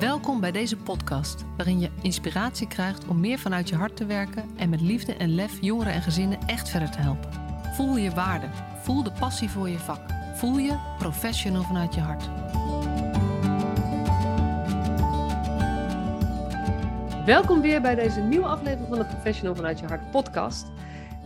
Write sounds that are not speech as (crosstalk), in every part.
Welkom bij deze podcast, waarin je inspiratie krijgt om meer vanuit je hart te werken en met liefde en lef jongeren en gezinnen echt verder te helpen. Voel je waarde, voel de passie voor je vak, voel je professional vanuit je hart. Welkom weer bij deze nieuwe aflevering van de Professional vanuit je hart podcast.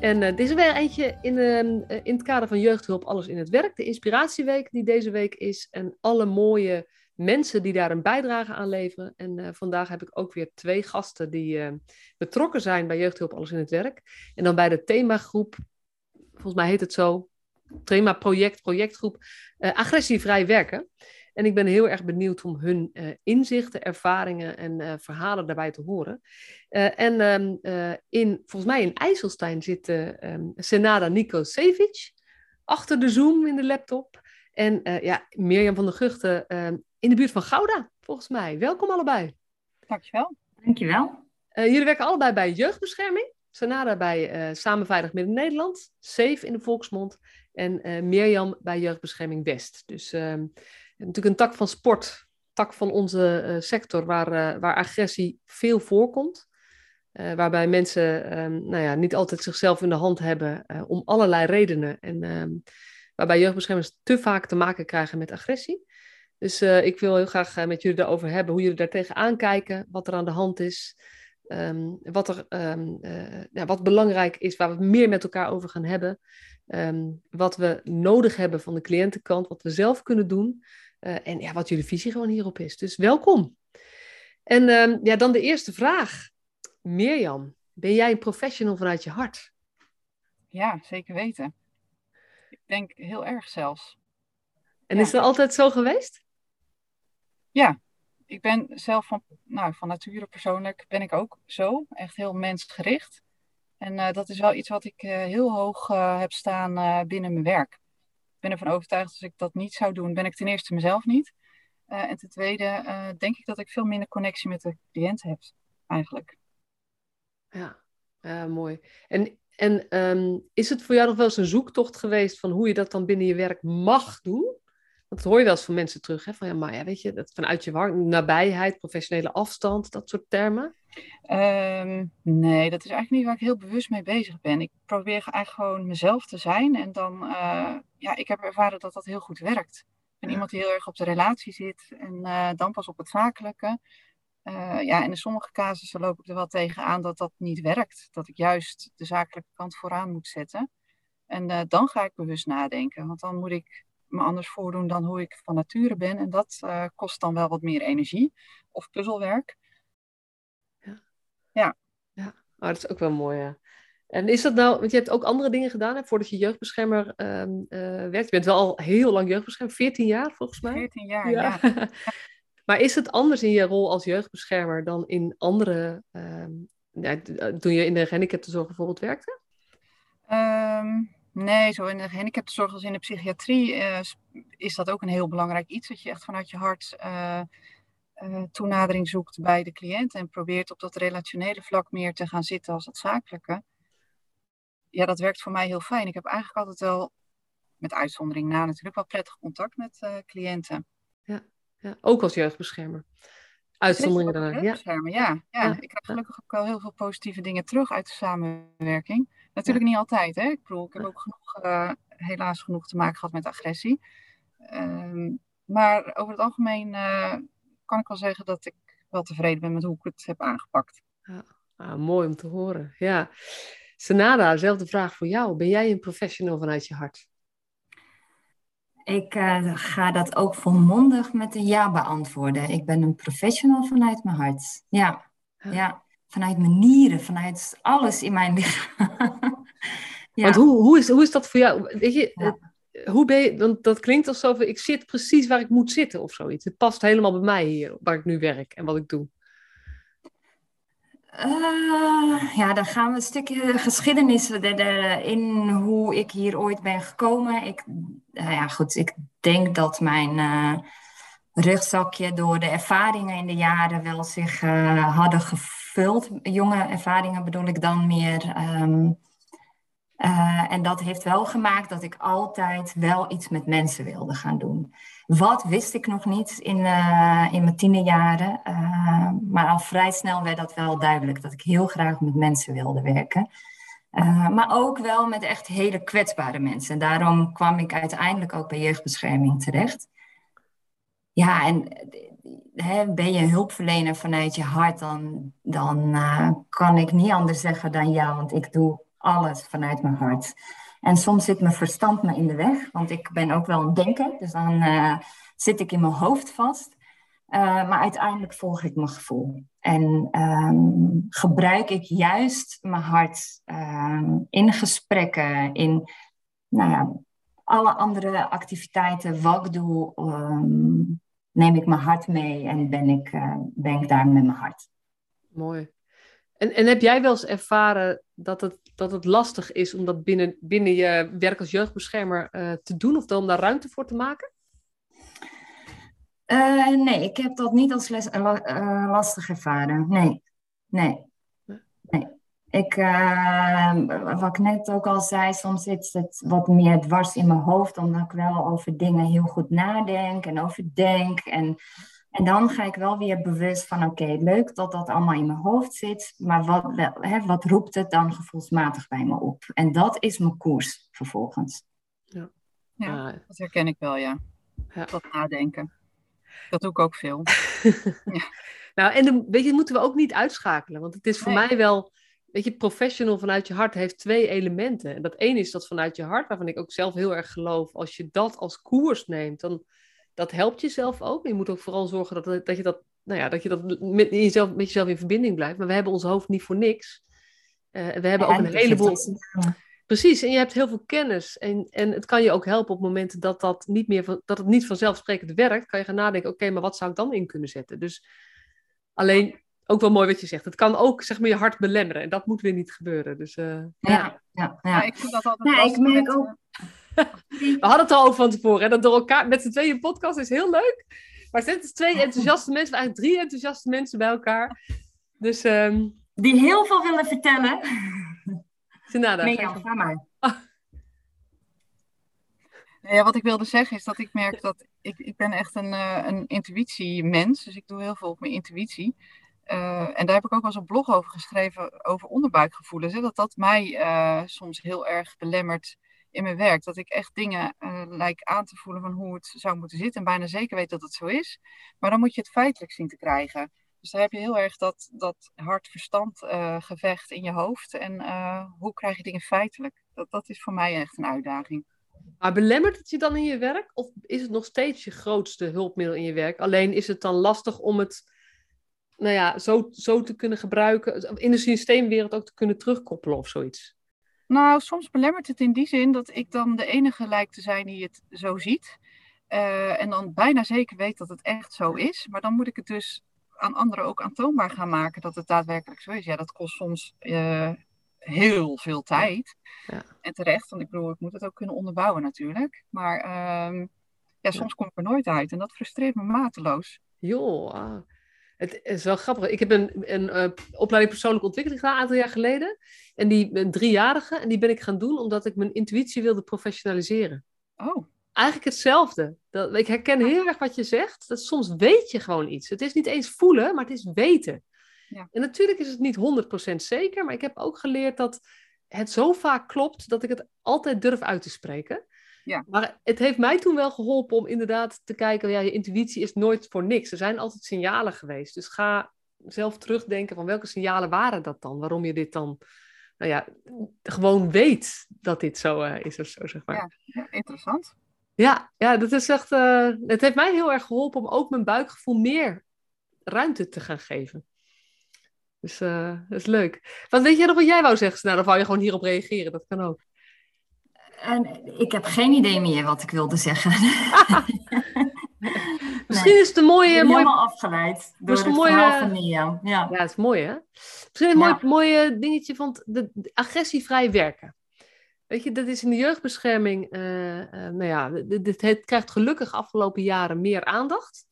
En uh, dit is weer eentje in, uh, in het kader van jeugdhulp Alles in het Werk. De inspiratieweek die deze week is. En alle mooie mensen die daar een bijdrage aan leveren. En uh, vandaag heb ik ook weer twee gasten die betrokken zijn bij jeugdhulp Alles in het Werk. En dan bij de themagroep, volgens mij heet het zo, thema project, projectgroep, agressievrij werken. En ik ben heel erg benieuwd om hun uh, inzichten, ervaringen en uh, verhalen daarbij te horen. Uh, en um, in, volgens mij in IJsselstein zit Senada Nico Sevic achter de Zoom in de laptop. En ja, Mirjam van der Guchten um, in de buurt van Gouda, volgens mij. Welkom allebei. Dankjewel. Dankjewel. jullie werken allebei bij jeugdbescherming. Senada bij Samen Veilig Midden-Nederland, Safe in de volksmond. En Mirjam bij Jeugdbescherming West. Dus natuurlijk een tak van sport, tak van onze uh, sector, waar, uh, waar agressie veel voorkomt. Uh, waarbij mensen um, nou ja, niet altijd zichzelf in de hand hebben om allerlei redenen. En um, waarbij jeugdbeschermers te vaak te maken krijgen met agressie. Dus ik wil heel graag met jullie daarover hebben, hoe jullie daar tegenaan kijken, wat er aan de hand is. Um, wat, er, ja, wat belangrijk is, waar we meer met elkaar over gaan hebben. wat we nodig hebben van de cliëntenkant, wat we zelf kunnen doen. En ja, wat jullie visie gewoon hierop is. Dus welkom. En ja, dan de eerste vraag. Mirjam, ben jij een professional vanuit je hart? Ja, zeker weten. Ik denk heel erg zelfs. En ja. is dat altijd zo geweest? Ja, ik ben zelf van, nou, van nature persoonlijk ben ik ook zo. Echt heel mensgericht. En uh, dat is wel iets wat ik uh, heel hoog heb staan binnen mijn werk ben ervan overtuigd als ik dat niet zou doen, ben ik ten eerste mezelf niet. En ten tweede denk ik dat ik veel minder connectie met de cliënt heb, eigenlijk. Ja, mooi. En, en um, is het voor jou nog wel eens een zoektocht geweest van hoe je dat dan binnen je werk mag doen? Dat hoor je wel eens van mensen terug, hè? van ja, maar ja, weet je, dat vanuit je warm, nabijheid, professionele afstand, dat soort termen. Um, nee, dat is eigenlijk niet waar ik heel bewust mee bezig ben. Ik probeer eigenlijk gewoon mezelf te zijn en dan, uh, ja, ik heb ervaren dat dat heel goed werkt. Ik ben ja. iemand die heel erg op de relatie zit en uh, dan pas op het zakelijke. Uh, ja, en in sommige casussen loop ik er wel tegen aan dat dat niet werkt. Dat ik juist de zakelijke kant vooraan moet zetten. En dan ga ik bewust nadenken, want dan moet ik me anders voordoen dan hoe ik van nature ben. En dat uh, kost dan wel wat meer energie of puzzelwerk. Ja. Ja. ja. Oh, dat is ook wel mooi, ja. En is dat nou, want je hebt ook andere dingen gedaan hè, voordat je jeugdbeschermer uh, werkt. Je bent wel al heel lang jeugdbeschermer, 14 jaar volgens mij. 14 jaar, ja. (laughs) ja. maar is het anders in je rol als jeugdbeschermer dan in andere, um, ja, toen je in de gehandicaptenzorg bijvoorbeeld werkte? Um, Nee, zo in de gehandicaptenzorg als in de psychiatrie uh, is dat ook een heel belangrijk iets. Dat je echt vanuit je hart uh, uh, toenadering zoekt bij de cliënt en probeert op dat relationele vlak meer te gaan zitten als het zakelijke. Ja, dat werkt voor mij heel fijn. Ik heb eigenlijk altijd wel, met uitzondering na natuurlijk, wel prettig contact met cliënten. Ja, ja, ook als jeugdbeschermer. Uitzonderingen daarna. Ja. Ja. ja. Ja, ik krijg gelukkig ook wel heel veel positieve dingen terug uit de samenwerking. Natuurlijk niet altijd, hè. Ik bedoel, ik heb ook genoeg, uh, helaas genoeg te maken gehad met agressie. Um, maar over het algemeen uh, kan ik wel zeggen dat ik wel tevreden ben met hoe ik het heb aangepakt. Ja, ah, mooi om te horen. Ja. Senada, dezelfde vraag voor jou. Ben jij een professional vanuit je hart? Ik uh, ga dat ook volmondig met een ja beantwoorden. Ik ben een professional vanuit mijn hart. Ja, ja. ja vanuit mijn nieren, vanuit alles in mijn lichaam. (laughs) ja. Want hoe, hoe, is, hoe is dat voor jou? Weet je, ja. hoe ben je, want dat klinkt alsof ik zit precies waar ik moet zitten of zoiets. Het past helemaal bij mij hier, waar ik nu werk en wat ik doe. Uh, ja, dan gaan we een stukje geschiedenis in hoe ik hier ooit ben gekomen. Ik, uh, ja, goed, ik denk dat mijn uh, rugzakje door de ervaringen in de jaren wel zich hadden gevuld. Jonge ervaringen bedoel ik dan meer. Um, Eh, en dat heeft wel gemaakt dat ik altijd wel iets met mensen wilde gaan doen. Wat wist ik nog niet in, uh, in mijn tienerjaren. Uh, maar al vrij snel werd dat wel duidelijk. Dat ik heel graag met mensen wilde werken. maar ook wel met echt hele kwetsbare mensen. En daarom kwam ik uiteindelijk ook bij jeugdbescherming terecht. Ja, en hè, ben je hulpverlener vanuit je hart, dan, dan kan ik niet anders zeggen dan ja, want ik doe alles vanuit mijn hart. En soms zit mijn verstand me in de weg, want ik ben ook wel een denker. Dus dan uh, zit ik in mijn hoofd vast. Uh, maar uiteindelijk volg ik mijn gevoel. En um, gebruik ik juist mijn hart um, in gesprekken, in nou ja, alle andere activiteiten wat ik doe, um, neem ik mijn hart mee en ben ik, uh, ben ik daar met mijn hart. Mooi. En, en heb jij wel eens ervaren dat het, dat het lastig is om dat binnen, binnen je werk als jeugdbeschermer uh, te doen of dan daar ruimte voor te maken? Uh, nee, ik heb dat niet als les, lastig ervaren. Nee, nee, Ik, wat ik net ook al zei, soms zit het wat meer dwars in mijn hoofd, omdat ik wel over dingen heel goed nadenk en overdenk. En en dan ga ik wel weer bewust van, oké, leuk dat dat allemaal in mijn hoofd zit, maar wat, hè, wat roept het dan gevoelsmatig bij me op? En dat is mijn koers vervolgens. Ja, ja dat herken ik wel, ja. ja. Dat nadenken. Dat doe ik ook veel. (laughs) ja. Nou, en de, weet je, moeten we ook niet uitschakelen, want het is voor mij wel, weet je, professional vanuit je hart heeft twee elementen. En dat ene is dat vanuit je hart, waarvan ik ook zelf heel erg geloof, als je dat als koers neemt, dan dat helpt jezelf ook. Je moet ook vooral zorgen dat, dat je dat, nou ja, dat je dat met, jezelf, met jezelf in verbinding blijft. Maar we hebben ons hoofd niet voor niks. Uh, we hebben ook een heleboel. Precies, en je hebt heel veel kennis. En, en het kan je ook helpen op momenten dat, dat, niet meer van, dat het niet vanzelfsprekend werkt. Kan je gaan nadenken, oké, maar wat zou ik dan in kunnen zetten? Dus alleen, ook wel mooi wat je zegt. Het kan ook zeg maar, je hart belemmeren. En dat moet weer niet gebeuren. Dus, uh, ja, ja, ja. ja. ik vind dat altijd ja, ik merk ook... (laughs) We hadden het al over van tevoren. Hè? Dat door elkaar met z'n tweeën podcast is heel leuk. Maar het zijn twee enthousiaste mensen, eigenlijk drie enthousiaste mensen bij elkaar. Dus, um... Die heel veel willen vertellen. Senada, nee, ja, ga maar. Ah. (laughs) Ja, wat ik wilde zeggen is dat ik merk dat ik, ik ben echt een, uh, een intuïtiemens. Dus ik doe heel veel op mijn intuïtie. Uh, en daar heb ik ook wel eens een blog over geschreven, over onderbuikgevoelens. Hè, dat dat mij uh, soms heel erg belemmert in mijn werk. Dat ik echt dingen uh, lijk aan te voelen van hoe het zou moeten zitten. En bijna zeker weet dat het zo is. Maar dan moet je het feitelijk zien te krijgen. Dus daar heb je heel erg dat, dat hart-verstand uh, gevecht in je hoofd. En hoe krijg je dingen feitelijk? Dat, dat is voor mij echt een uitdaging. Maar belemmert het je dan in je werk? Of is het nog steeds je grootste hulpmiddel in je werk? Alleen is het dan lastig om het nou ja, zo, zo te kunnen gebruiken, in de systeemwereld ook te kunnen terugkoppelen of zoiets? Nou, soms belemmert het in die zin dat ik dan de enige lijkt te zijn die het zo ziet. Uh, en dan bijna zeker weet dat het echt zo is. Maar dan moet ik het dus aan anderen ook aantoonbaar gaan maken dat het daadwerkelijk zo is. Ja, dat kost soms uh, heel veel tijd. Ja. En terecht, want ik bedoel, ik moet het ook kunnen onderbouwen natuurlijk. Maar uh, ja, soms kom ik er nooit uit en dat frustreert me mateloos. Joh, ah. Het is wel grappig. Ik heb een, een uh, opleiding persoonlijke ontwikkeling gedaan een aantal jaar geleden. En die een driejarige. En die ben ik gaan doen omdat ik mijn intuïtie wilde professionaliseren. Oh. Eigenlijk hetzelfde. Dat, ik herken heel erg wat je zegt. Dat soms weet je gewoon iets. Het is niet eens voelen, maar het is weten. Ja. En natuurlijk is het niet 100% zeker. Maar ik heb ook geleerd dat het zo vaak klopt dat ik het altijd durf uit te spreken. Ja. Maar het heeft mij toen wel geholpen om inderdaad te kijken, ja, je intuïtie is nooit voor niks. Er zijn altijd signalen geweest. Dus ga zelf terugdenken van welke signalen waren dat dan? Waarom je dit dan, nou ja, gewoon weet dat dit zo uh, is of zo, zeg maar. Ja, interessant. Ja, ja, dat is echt, uh, het heeft mij heel erg geholpen om ook mijn buikgevoel meer ruimte te gaan geven. Dus uh, dat is leuk. Wat weet jij nog wat jij wou zeggen? Nou, dan wou je gewoon hierop reageren. Dat kan ook. En ik heb geen idee meer wat ik wilde zeggen. (laughs) Misschien is het een mooie... Ik mooie... helemaal afgeleid door het mooie... verhaal van Nia. Ja. ja, het is mooi hè? Misschien een ja. mooi, mooi dingetje van de, de agressievrij werken. Weet je, dat is in de jeugdbescherming... Uh, uh, nou ja, dit, het krijgt gelukkig afgelopen jaren meer aandacht.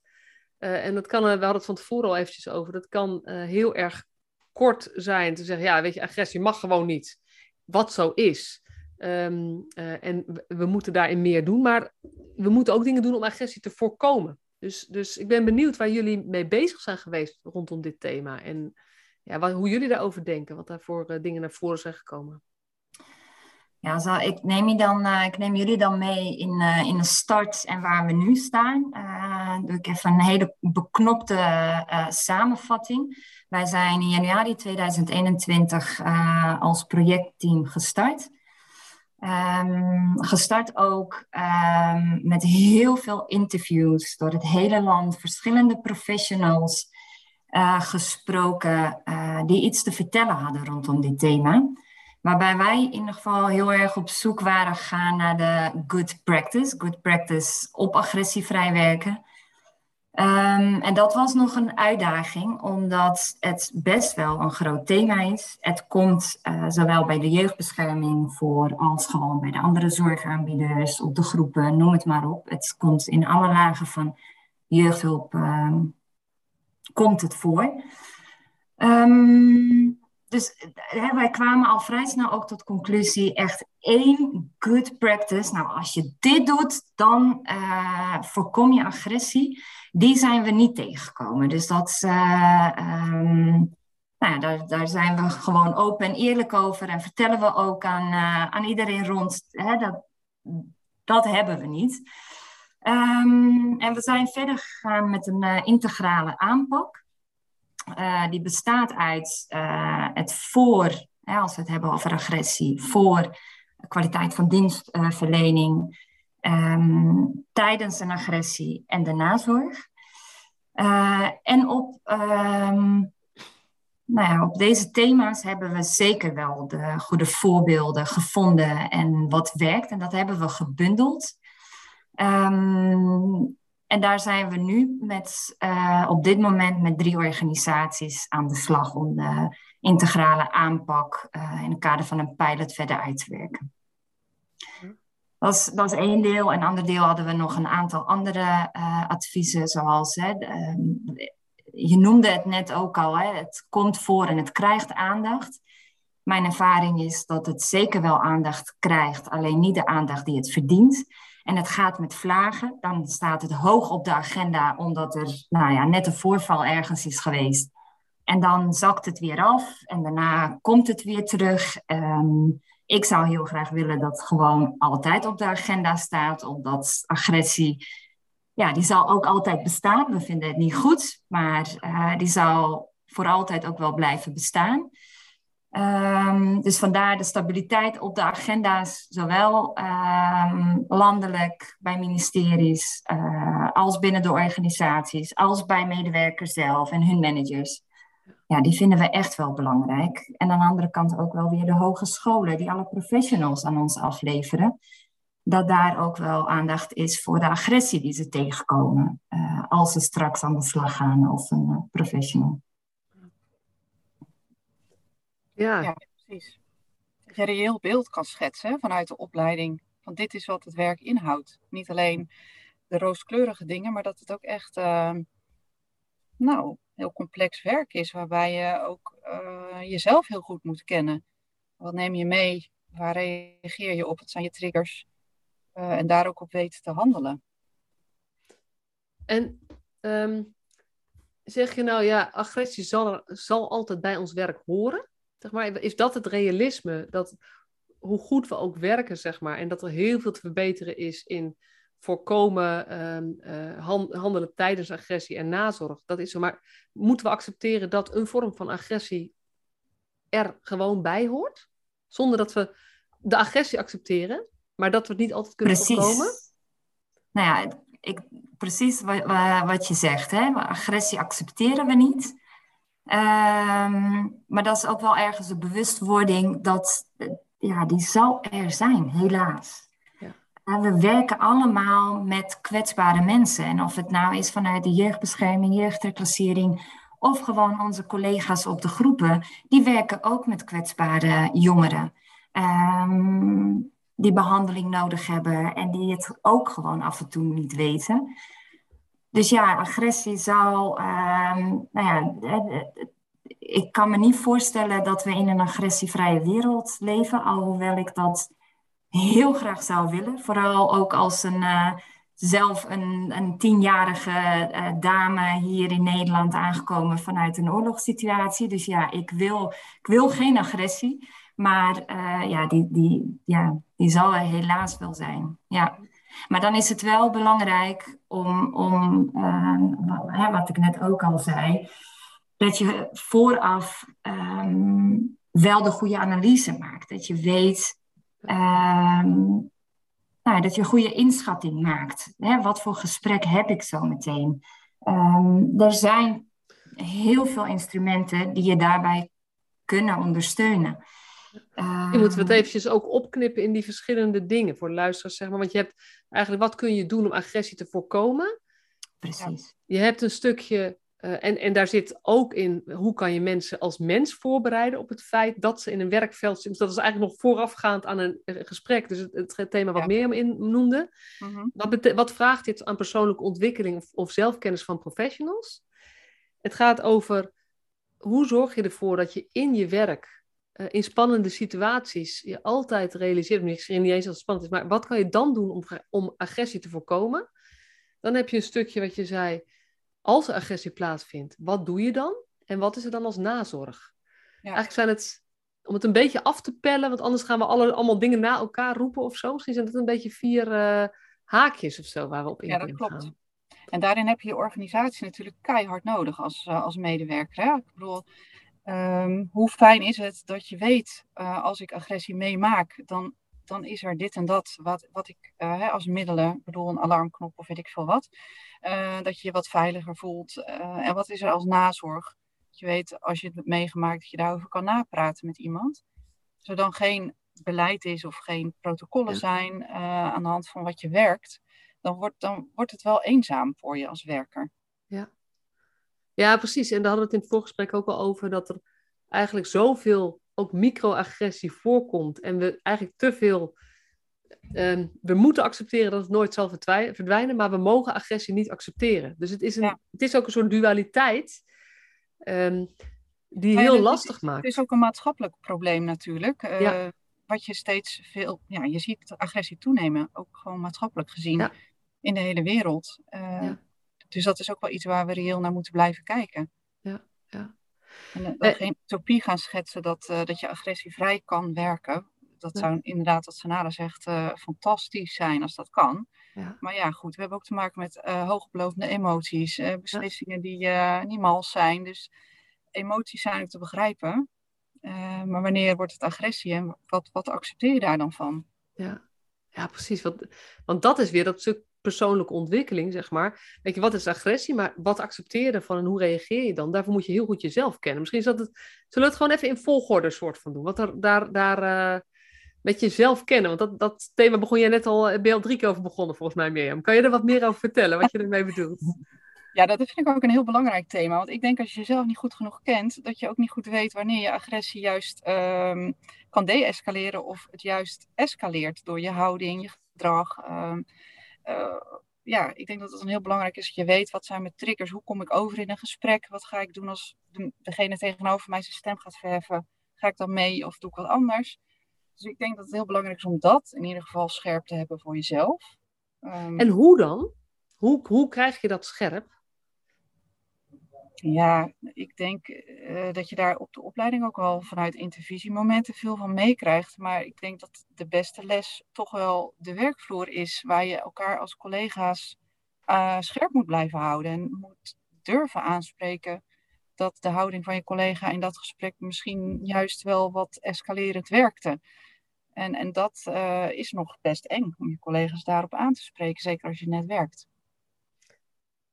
Uh, en dat kan, we hadden het van tevoren al eventjes over, dat kan heel erg kort zijn te zeggen, ja, weet je, agressie mag gewoon niet. Wat zo is. Ehm, eh, en we, moeten daarin meer doen, maar we moeten ook dingen doen om agressie te voorkomen. Dus, dus ik ben benieuwd waar jullie mee bezig zijn geweest rondom dit thema. En ja, wat, hoe jullie daarover denken, wat daarvoor uh, dingen naar voren zijn gekomen. Ja, ik, neem dan, uh, ik neem jullie dan mee in, in de start en waar we nu staan. doe ik even een hele beknopte samenvatting. Wij zijn in januari 2021 als projectteam gestart. Um, gestart ook um, met heel veel interviews door het hele land, verschillende professionals uh, gesproken uh, die iets te vertellen hadden rondom dit thema. Waarbij wij in ieder geval heel erg op zoek waren gegaan naar de good practice. Good practice op agressievrij werken. Um, en dat was nog een uitdaging, omdat het best wel een groot thema is. Het komt uh, zowel bij de jeugdbescherming voor als gewoon bij de andere zorgaanbieders, op de groepen, noem het maar op. Het komt in alle lagen van jeugdhulp, um, komt het voor. Um, dus hè, wij kwamen al vrij snel ook tot conclusie, echt één good practice. Nou, als je dit doet, dan uh, voorkom je agressie die zijn we niet tegengekomen. Dus dat, uh, um, nou ja, daar, daar zijn we gewoon open en eerlijk over en vertellen we ook aan, aan iedereen rond. Hè, dat, dat hebben we niet. Um, en we zijn verder gegaan met een integrale aanpak. Die bestaat uit het voor, hè, als we het hebben over agressie, voor kwaliteit van dienstverlening, um, tijdens een agressie en de nazorg. Uh, en op, um, nou deze thema's hebben we zeker wel de goede voorbeelden gevonden en wat werkt. En dat hebben we gebundeld. Um, en daar zijn we nu met, uh, op dit moment met drie organisaties aan de slag om de integrale aanpak uh, in het kader van een pilot verder uit te werken. Dat is, dat is één deel. En een ander deel hadden we nog een aantal andere uh, adviezen, zoals hè, um, je noemde het net ook al, hè, het komt voor en het krijgt aandacht. Mijn ervaring is dat het zeker wel aandacht krijgt, alleen niet de aandacht die het verdient. En het gaat met vlagen, dan staat het hoog op de agenda omdat er nou ja, net een voorval ergens is geweest. En dan zakt het weer af en daarna komt het weer terug. Um, ik zou heel graag willen dat gewoon altijd op de agenda staat, omdat agressie, ja, die zal ook altijd bestaan. We vinden het niet goed, maar uh, die zal voor altijd ook wel blijven bestaan. Um, dus vandaar de stabiliteit op de agenda's, zowel um, landelijk bij ministeries, uh, als binnen de organisaties, als bij medewerkers zelf en hun managers ja, die vinden we echt wel belangrijk. En aan de andere kant ook wel weer de hogescholen, die alle professionals aan ons afleveren. Dat daar ook wel aandacht is voor de agressie die ze tegenkomen uh, als ze straks aan de slag gaan of een uh, professional. Ja. ja, precies. Dat je een reëel beeld kan schetsen vanuit de opleiding. Van dit is wat het werk inhoudt. Niet alleen de rooskleurige dingen, maar dat het ook echt, uh, nou, heel complex werk is, waarbij je ook uh, jezelf heel goed moet kennen. Wat neem je mee? Waar reageer je op? Wat zijn je triggers? Uh, en daar ook op weten te handelen. En um, zeg je nou, ja, agressie zal, zal altijd bij ons werk horen? Zeg maar, is dat het realisme? Dat hoe goed we ook werken, zeg maar, en dat er heel veel te verbeteren is in voorkomen um, uh, handelen tijdens agressie en nazorg. Dat is zo. Maar moeten we accepteren dat een vorm van agressie er gewoon bij hoort? Zonder dat we de agressie accepteren, maar dat we het niet altijd kunnen precies. voorkomen? Nou ja, ik, precies wat, wat je zegt. Hè? Agressie accepteren we niet. Um, maar dat is ook wel ergens de bewustwording dat ja, die zal er zijn, helaas we werken allemaal met kwetsbare mensen. En of het nou is vanuit de jeugdbescherming, jeugdreclassering of gewoon onze collega's op de groepen, die werken ook met kwetsbare jongeren. Um, die behandeling nodig hebben en die het ook gewoon af en toe niet weten. Dus ja, agressie zou. Um, nou ja, ik kan me niet voorstellen dat we in een agressievrije wereld leven, alhoewel ik dat heel graag zou willen. Vooral ook als een, uh, zelf een, een tienjarige dame hier in Nederland aangekomen vanuit een oorlogssituatie. Dus ja, ik wil, ik wil geen agressie. Maar ja, die, die, ja, die zal er helaas wel zijn. Ja. Maar dan is het wel belangrijk om, om uh, wat ik net ook al zei, dat je vooraf um, wel de goede analyse maakt. Dat je weet, um, nou, dat je een goede inschatting maakt. Hè? Wat voor gesprek heb ik zo meteen? Um, er zijn heel veel instrumenten die je daarbij kunnen ondersteunen. Je moet het eventjes ook opknippen in die verschillende dingen voor luisteraars, zeg maar. Want je hebt eigenlijk, wat kun je doen om agressie te voorkomen? Precies. Je hebt een stukje, uh, en, en daar zit ook in, hoe kan je mensen als mens voorbereiden op het feit dat ze in een werkveld zitten. Dus dat is eigenlijk nog voorafgaand aan een, een gesprek. Dus het, het, thema wat ja. Mirjam in noemde. -hmm. wat, wat, vraagt dit aan persoonlijke ontwikkeling of, of zelfkennis van professionals? Het gaat over, hoe zorg je ervoor dat je in je werk uh, in spannende situaties je altijd realiseert, misschien niet eens als het spannend is, maar wat kan je dan doen om, om agressie te voorkomen? Dan heb je een stukje wat je zei, als er agressie plaatsvindt, wat doe je dan? En wat is er dan als nazorg? Ja. Eigenlijk zijn het, om het een beetje af te pellen, want anders gaan we alle, allemaal dingen na elkaar roepen of zo. Misschien zijn het een beetje vier uh, haakjes of zo waar we op in Ja, dat klopt. Gaan. En daarin heb je je organisatie natuurlijk keihard nodig als, uh, als medewerker. Hè? Ik bedoel, Um, hoe fijn is het dat je weet, uh, als ik agressie meemaak, dan, dan is er dit en dat wat, wat ik uh, hè, als middelen, bedoel een alarmknop of weet ik veel wat, uh, dat je je wat veiliger voelt. en wat is er als nazorg? Dat je weet, als je het hebt meegemaakt, dat je daarover kan napraten met iemand. Als er dan geen beleid is of geen protocollen ja. zijn aan de hand van wat je werkt, dan wordt, dan wordt het wel eenzaam voor je als werker. Ja. Precies. En daar hadden we het in het voorgesprek ook al over dat er eigenlijk zoveel ook microagressie voorkomt. En we eigenlijk te veel. Um, we moeten accepteren dat het nooit zal verdwijnen, maar we mogen agressie niet accepteren. Dus het is, een, ja. het is ook een soort dualiteit um, die ja, heel lastig maakt. Het is ook een maatschappelijk probleem natuurlijk. Uh, ja. Wat je steeds veel. Ja, je ziet agressie toenemen, ook gewoon maatschappelijk gezien, in de hele wereld. Uh, dus dat is ook wel iets waar we reëel naar moeten blijven kijken. Ja, ja. En uh, eh, geen utopie gaan schetsen dat, uh, dat je agressievrij kan werken. Dat ja. zou inderdaad, wat Sanada zegt, uh, fantastisch zijn als dat kan. Ja. Maar ja, goed, we hebben ook te maken met hoogbelovende emoties, beslissingen die niet mals zijn. Dus emoties zijn ook te begrijpen. maar wanneer wordt het agressie en wat, wat accepteer je daar dan van? Ja, ja precies. Want, want dat is weer dat stuk persoonlijke ontwikkeling, zeg maar. Weet je, wat is agressie, maar wat accepteren van en hoe reageer je dan? Daarvoor moet je heel goed jezelf kennen. Misschien is dat het, zullen we het gewoon even in volgorde soort van doen. Wat er, daar, daar uh, met jezelf kennen. Want dat, dat thema begon je net al, ben je al drie keer over begonnen volgens mij, Mirjam. Kan je er wat meer over vertellen, wat je ermee bedoelt? (laughs) Ja, dat vind ik ook een heel belangrijk thema. Want ik denk als je jezelf niet goed genoeg kent, dat je ook niet goed weet wanneer je agressie juist um, kan deescaleren of het juist escaleert door je houding, je gedrag. Um, uh, ja, ik denk dat het een heel belangrijk is dat je weet wat zijn mijn triggers, hoe kom ik over in een gesprek, wat ga ik doen als de, degene tegenover mij zijn stem gaat verheffen, ga ik dan mee of doe ik wat anders. Dus ik denk dat het heel belangrijk is om dat in ieder geval scherp te hebben voor jezelf. Um, en hoe dan? Hoe, hoe krijg je dat scherp? Ja, ik denk uh, dat je daar op de opleiding ook wel vanuit intervisiemomenten veel van meekrijgt. Maar ik denk dat de beste les toch wel de werkvloer is, waar je elkaar als collega's uh, scherp moet blijven houden. En moet durven aanspreken dat de houding van je collega in dat gesprek misschien juist wel wat escalerend werkte. En, en dat uh, is nog best eng om je collega's daarop aan te spreken, zeker als je net werkt.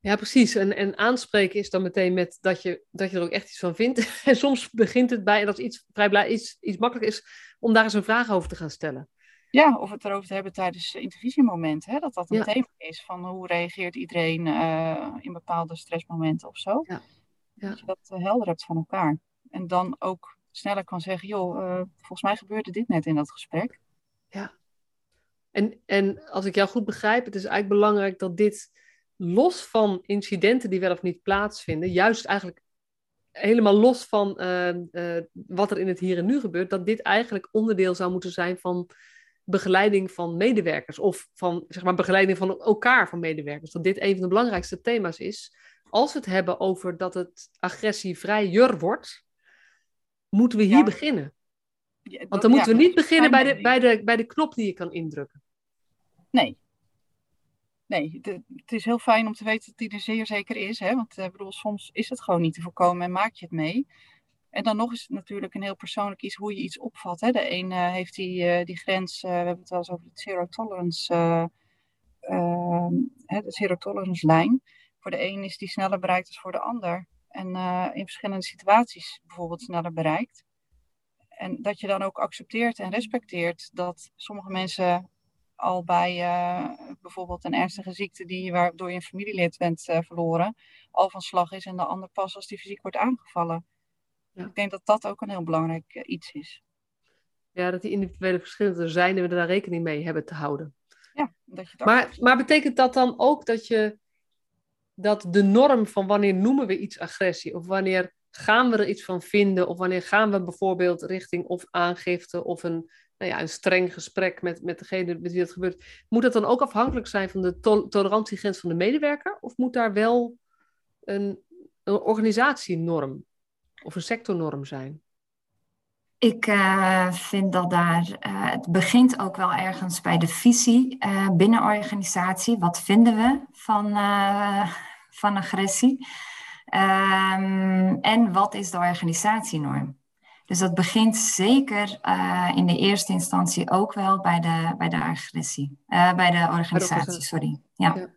Ja, precies. En, en aanspreken is dan meteen met dat je, dat je er ook echt iets van vindt. (laughs) En soms begint het bij, en dat iets vrij blij, iets, iets makkelijk is, om daar eens een vraag over te gaan stellen. Ja, of het erover te hebben tijdens intervisiemomenten. Hè? Dat dat een ja. thema is van hoe reageert iedereen uh, in bepaalde stressmomenten of zo. Ja. Ja. Dat je dat uh, helder hebt van elkaar. En dan ook sneller kan zeggen, joh, uh, volgens mij gebeurde dit net in dat gesprek. Ja. En, en als ik jou goed begrijp, het is eigenlijk belangrijk dat dit los van incidenten die wel of niet plaatsvinden, juist eigenlijk helemaal los van uh, uh, wat er in het hier en nu gebeurt, dat dit eigenlijk onderdeel zou moeten zijn van begeleiding van medewerkers of van zeg maar, begeleiding van elkaar van medewerkers. Dat dit een van de belangrijkste thema's is. Als we het hebben over dat het agressievrijer wordt, moeten we hier beginnen. Want dan moeten we niet beginnen bij de, bij, de, bij de knop die je kan indrukken. Nee. Nee, het is heel fijn om te weten dat die er zeer zeker is. Hè? Want ik bedoel, soms is het gewoon niet te voorkomen en maak je het mee. En dan nog is het natuurlijk een heel persoonlijk iets hoe je iets opvat. Hè? De een uh, heeft die, uh, die grens, we hebben het wel eens over de zero tolerance, ehm, de zero tolerance lijn. Voor de een is die sneller bereikt dan voor de ander. En in verschillende situaties bijvoorbeeld sneller bereikt. En dat je dan ook accepteert en respecteert dat sommige mensen al bij bijvoorbeeld een ernstige ziekte die waardoor je een familielid bent verloren, al van slag is en de ander pas als die fysiek wordt aangevallen. Ja. Ik denk dat dat ook een heel belangrijk eh, iets is. Ja, dat die individuele verschillen er zijn en we daar rekening mee hebben te houden. Ja, dat je maar, maar betekent dat dan ook dat je dat de norm van wanneer noemen we iets agressie of wanneer gaan we er iets van vinden of wanneer gaan we bijvoorbeeld richting of aangifte of een, nou ja, een streng gesprek met, met degene met wie dat gebeurt, moet dat dan ook afhankelijk zijn van de tolerantiegrens van de medewerker of moet daar wel een, een organisatienorm of een sectornorm zijn? Ik uh, vind dat daar, uh, het begint ook wel ergens bij de visie uh, binnen organisatie. Wat vinden we van, van agressie? Um, en wat is de organisatienorm? Dus dat begint zeker in de eerste instantie ook wel bij de, bij de agressie, bij de organisatie, sorry. Ja. ja.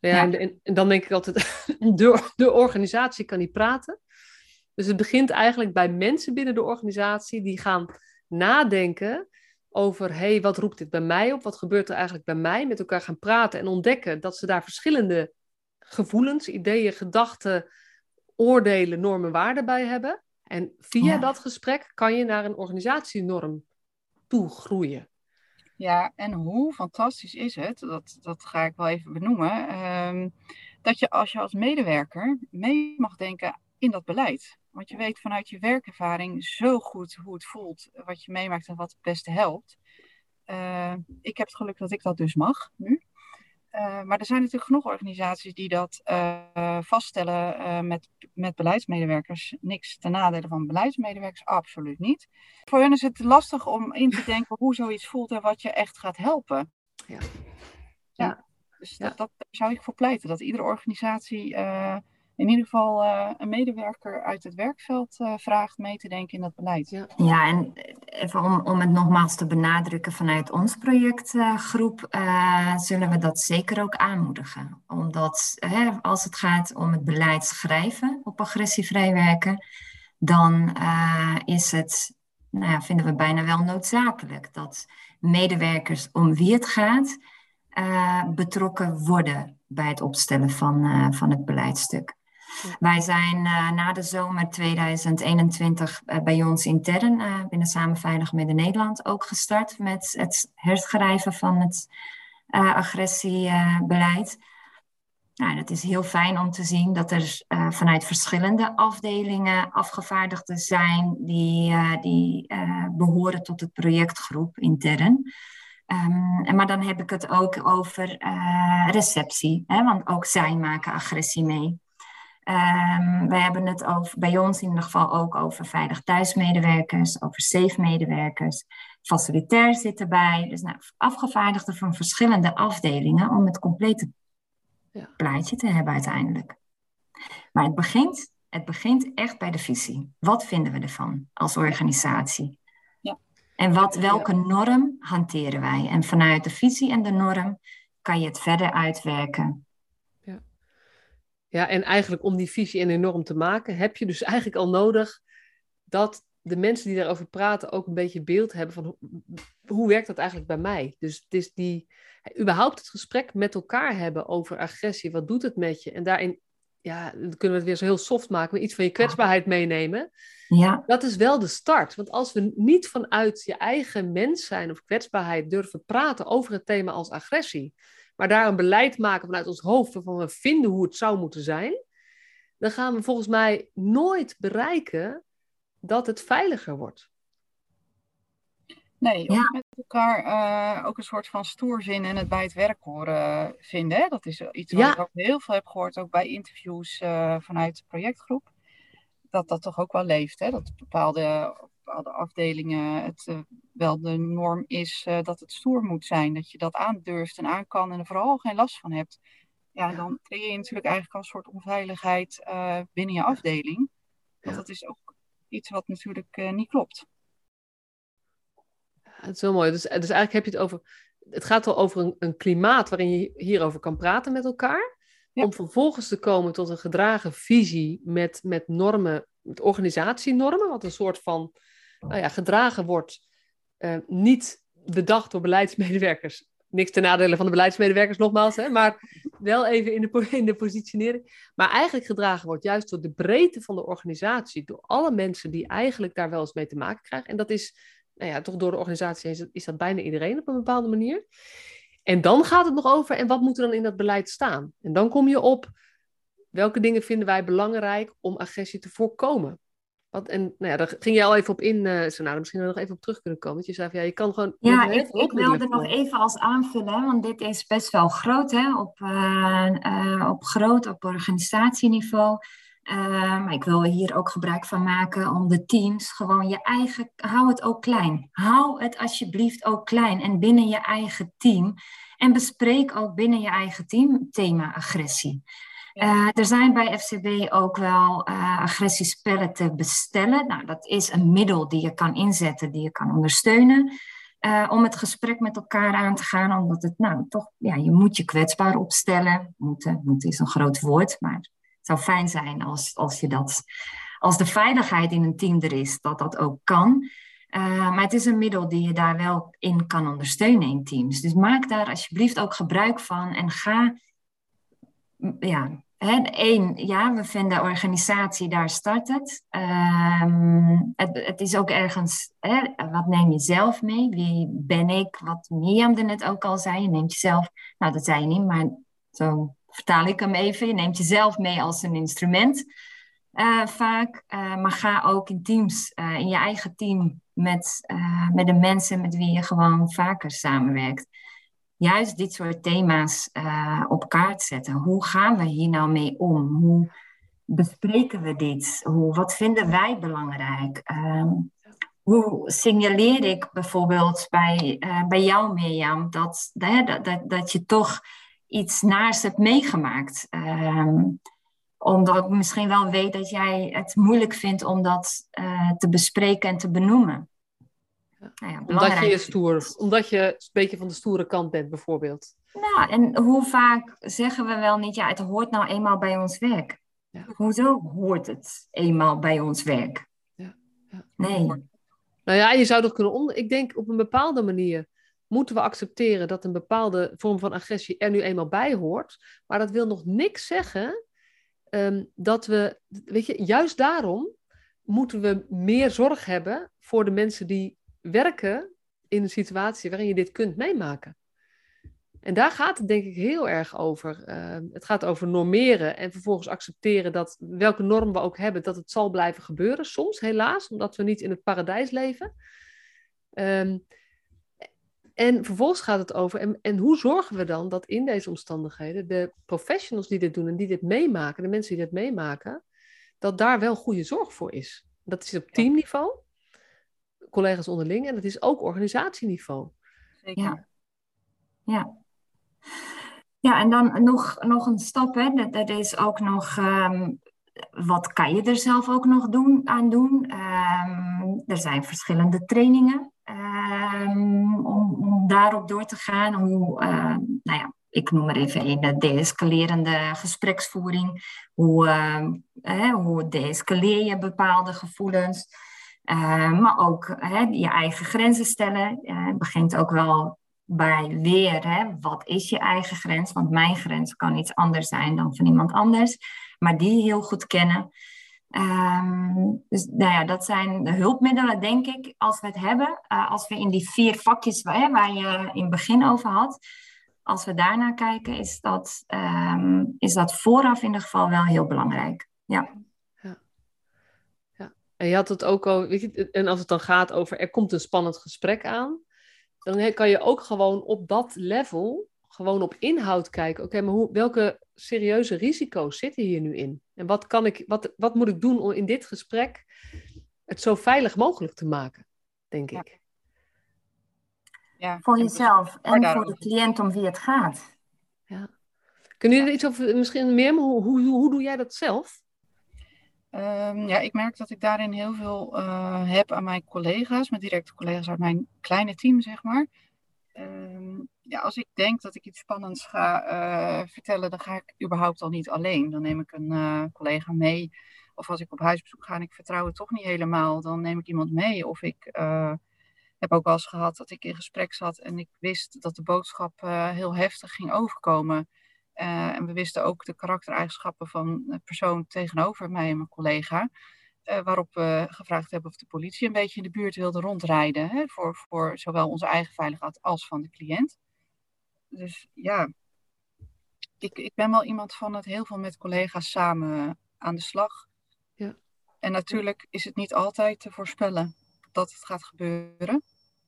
ja, En, en, dan denk ik altijd, (laughs) de, de organisatie kan niet praten. Dus het begint eigenlijk bij mensen binnen de organisatie die gaan nadenken over, hé, hey, wat roept dit bij mij op? Wat gebeurt er eigenlijk bij mij? Met elkaar gaan praten en ontdekken dat ze daar verschillende gevoelens, ideeën, gedachten, oordelen, normen, waarden bij hebben. En via dat gesprek kan je naar een organisatienorm toe groeien. Ja, en hoe fantastisch is het, dat, dat ga ik wel even benoemen, um, dat je als je als medewerker mee mag denken in dat beleid. Want je weet vanuit je werkervaring zo goed hoe het voelt, wat je meemaakt en wat het beste helpt. Uh, ik heb het geluk dat ik dat dus mag nu. Uh, maar er zijn natuurlijk genoeg organisaties die dat uh, vaststellen met, met beleidsmedewerkers. Niks ten nadele van beleidsmedewerkers, absoluut niet. Voor hen is het lastig om in te denken hoe zoiets voelt en wat je echt gaat helpen. Ja. ja. Dus Dat, dat, daar zou ik voor pleiten, dat iedere organisatie in ieder geval uh, een medewerker uit het werkveld uh, vraagt mee te denken in dat beleid. Ja, ja en even om, om het nogmaals te benadrukken vanuit ons projectgroep, uh, zullen we dat zeker ook aanmoedigen. Omdat als het gaat om het beleid schrijven op agressievrij werken, dan is het, nou ja, vinden we bijna wel noodzakelijk dat medewerkers om wie het gaat betrokken worden bij het opstellen van, van het beleidstuk. Wij zijn uh, na de zomer 2021 uh, bij ons intern uh, binnen Samen Veilig Midden-Nederland ook gestart met het herschrijven van het agressiebeleid. Nou, dat is heel fijn om te zien dat er vanuit verschillende afdelingen afgevaardigden zijn die, die behoren tot het projectgroep intern. En maar dan heb ik het ook over receptie, hè, want ook zij maken agressie mee. Um, we hebben het over, bij ons in ieder geval ook over veilig thuismedewerkers, over safe medewerkers. Facilitair zit erbij. Dus nou, afgevaardigden van verschillende afdelingen om het complete ja. plaatje te hebben uiteindelijk. Maar het begint, het begint echt bij de visie. Wat vinden we ervan als organisatie? Ja. En wat, welke norm hanteren wij? En vanuit de visie en de norm kan je het verder uitwerken ja, en eigenlijk om die visie en norm te maken, heb je dus eigenlijk al nodig dat de mensen die daarover praten ook een beetje beeld hebben van hoe, hoe werkt dat eigenlijk bij mij? Dus het is die, überhaupt het gesprek met elkaar hebben over agressie, wat doet het met je? En daarin, ja, dan kunnen we het weer zo heel soft maken, maar iets van je kwetsbaarheid meenemen. Ja. Dat is wel de start. Want als we niet vanuit je eigen mens zijn of kwetsbaarheid durven praten over het thema als agressie, maar daar een beleid maken vanuit ons hoofd waarvan we vinden hoe het zou moeten zijn, dan gaan we volgens mij nooit bereiken dat het veiliger wordt. Nee, of met elkaar uh, ook een soort van stoerzin en het bij het werk horen vinden. Hè? Dat is iets wat ik ook heel veel heb gehoord, ook bij interviews uh, vanuit de projectgroep. Dat dat toch ook wel leeft, hè? dat bepaalde, bepaalde afdelingen het uh, wel de norm is dat het stoer moet zijn. Dat je dat aandurft en aan kan en er vooral geen last van hebt. Ja, dan creëer je natuurlijk eigenlijk al een soort onveiligheid binnen je afdeling. Want dat is ook iets wat natuurlijk niet klopt het is heel mooi. Dus, dus eigenlijk heb je het over. Het gaat al over een, een klimaat waarin je hierover kan praten met elkaar. Om vervolgens te komen tot een gedragen visie met, met normen, met organisatienormen, wat een soort van nou ja, gedragen wordt, uh, niet bedacht door beleidsmedewerkers. Niks ten nadele van de beleidsmedewerkers, nogmaals, hè, maar wel even in de, in de positionering. Maar eigenlijk gedragen wordt juist door de breedte van de organisatie, door alle mensen die eigenlijk daar wel eens mee te maken krijgen. En dat is nou ja, toch door de organisatie is, is dat bijna iedereen op een bepaalde manier. En dan gaat het nog over, en wat moet er dan in dat beleid staan? En dan kom je op, welke dingen vinden wij belangrijk om agressie te voorkomen? Wat, en nou ja, daar ging je al even op in, uh, zo, nou, misschien nog even op terug kunnen komen. Want je zei van, ja, je kan gewoon... Ja, ik, ik wilde nog even als aanvullen, want dit is best wel groot, hè, op, uh, uh, op groot, op organisatieniveau. Maar ik wil hier ook gebruik van maken om de teams gewoon je eigen. Hou het ook klein. Hou het alsjeblieft ook klein en binnen je eigen team. En bespreek ook binnen je eigen team thema agressie. Uh, er zijn bij FCB ook wel uh, agressiespellen te bestellen. Nou, dat is een middel die je kan inzetten, die je kan ondersteunen. Uh, om het gesprek met elkaar aan te gaan, omdat het nou toch, ja, je moet je kwetsbaar opstellen. Moeten, moeten is een groot woord, maar zou fijn zijn als, als je dat, als de veiligheid in een team er is, dat dat ook kan. Maar het is een middel die je daar wel in kan ondersteunen in teams. Dus maak daar alsjeblieft ook gebruik van en ga. Ja, één, ja, we vinden organisatie, daar start het. Uh, het, het, is ook ergens, wat neem je zelf mee? Wie ben ik? Wat Mirjam er net ook al zei, je neemt jezelf, nou dat zei je niet, maar zo vertaal ik hem even. Je neemt jezelf mee als een instrument uh, vaak. Uh, maar ga ook in teams, uh, in je eigen team, met, met de mensen met wie je gewoon vaker samenwerkt. Juist dit soort thema's op kaart zetten. Hoe gaan we hier nou mee om? Hoe bespreken we dit? Hoe, wat vinden wij belangrijk? Ehm, hoe signaleer ik bijvoorbeeld bij, bij jou, Mirjam, dat, dat, dat, dat je toch iets naars hebt meegemaakt. Um, omdat ik misschien wel weet dat jij het moeilijk vindt om dat uh, te bespreken en te benoemen. Nou ja, omdat je je stoer, omdat je een beetje van de stoere kant bent, bijvoorbeeld. Nou, en hoe vaak zeggen we wel niet, ja, het hoort nou eenmaal bij ons werk. Ja. Hoezo hoort het eenmaal bij ons werk? Ja. ja. Nee. Nou ja, je zou dat kunnen onder... Ik denk op een bepaalde manier moeten we accepteren dat een bepaalde vorm van agressie er nu eenmaal bij hoort. Maar dat wil nog niks zeggen um, dat we, weet je, juist daarom moeten we meer zorg hebben voor de mensen die werken in een situatie waarin je dit kunt meemaken. En daar gaat het denk ik heel erg over. Uh, het gaat over normeren en vervolgens accepteren dat welke norm we ook hebben, dat het zal blijven gebeuren. Soms helaas, omdat we niet in het paradijs leven. Um, en vervolgens gaat het over, en, en hoe zorgen we dan dat in deze omstandigheden de professionals die dit doen en die dit meemaken, de mensen die dit meemaken, dat daar wel goede zorg voor is. Dat is op teamniveau, collega's onderling, en dat is ook organisatieniveau. Zeker. Ja. ja. Ja, en dan nog, nog een stap. Hè. Dat, is ook nog, um, wat kan je er zelf ook nog doen, aan doen? Um, er zijn verschillende trainingen. Um, om, om, daarop door te gaan. Hoe, uh, nou ja, ik noem er even een, de deescalerende gespreksvoering. Hoe, uh, hoe deescaleer je bepaalde gevoelens. Uh, maar ook je eigen grenzen stellen. het begint ook wel bij weer, hè, wat is je eigen grens? Want mijn grens kan iets anders zijn dan van iemand anders. Maar die heel goed kennen. Um, dus nou ja, dat zijn de hulpmiddelen, denk ik, als we het hebben. Uh, als we in die vier vakjes waar, waar je in het begin over had, als we daarnaar kijken, is dat, um, is dat vooraf in ieder geval wel heel belangrijk. Ja. En je had het ook al, weet je, en als het dan gaat over er komt een spannend gesprek aan, dan kan je ook gewoon op dat level gewoon op inhoud kijken. Oké, maar hoe, welke serieuze risico's zitten hier nu in? En wat, kan ik, wat, wat moet ik doen om in dit gesprek het zo veilig mogelijk te maken, denk ik. Ja, voor jezelf en voor de cliënt om wie het gaat. Ja. Kunnen jullie er iets over, misschien meer, maar hoe, hoe, hoe doe jij dat zelf? Ehm, ja, ik merk dat ik daarin heel veel uh, heb aan mijn collega's, mijn directe collega's uit mijn kleine team, zeg maar. Ehm, ja, als ik denk dat ik iets spannends ga uh, vertellen, dan ga ik überhaupt al niet alleen. Dan neem ik een uh, collega mee. Of als ik op huisbezoek ga en ik vertrouw het toch niet helemaal, dan neem ik iemand mee. Of ik heb ook wel eens gehad dat ik in gesprek zat en ik wist dat de boodschap heel heftig ging overkomen. Uh, en we wisten ook de karaktereigenschappen van de persoon tegenover mij en mijn collega. Uh, waarop we gevraagd hebben of de politie een beetje in de buurt wilde rondrijden. Hè, voor, voor zowel onze eigen veiligheid als van de cliënt. Dus ja, ik, ik ben wel iemand van het heel veel met collega's samen aan de slag. Ja. En natuurlijk is het niet altijd te voorspellen dat het gaat gebeuren.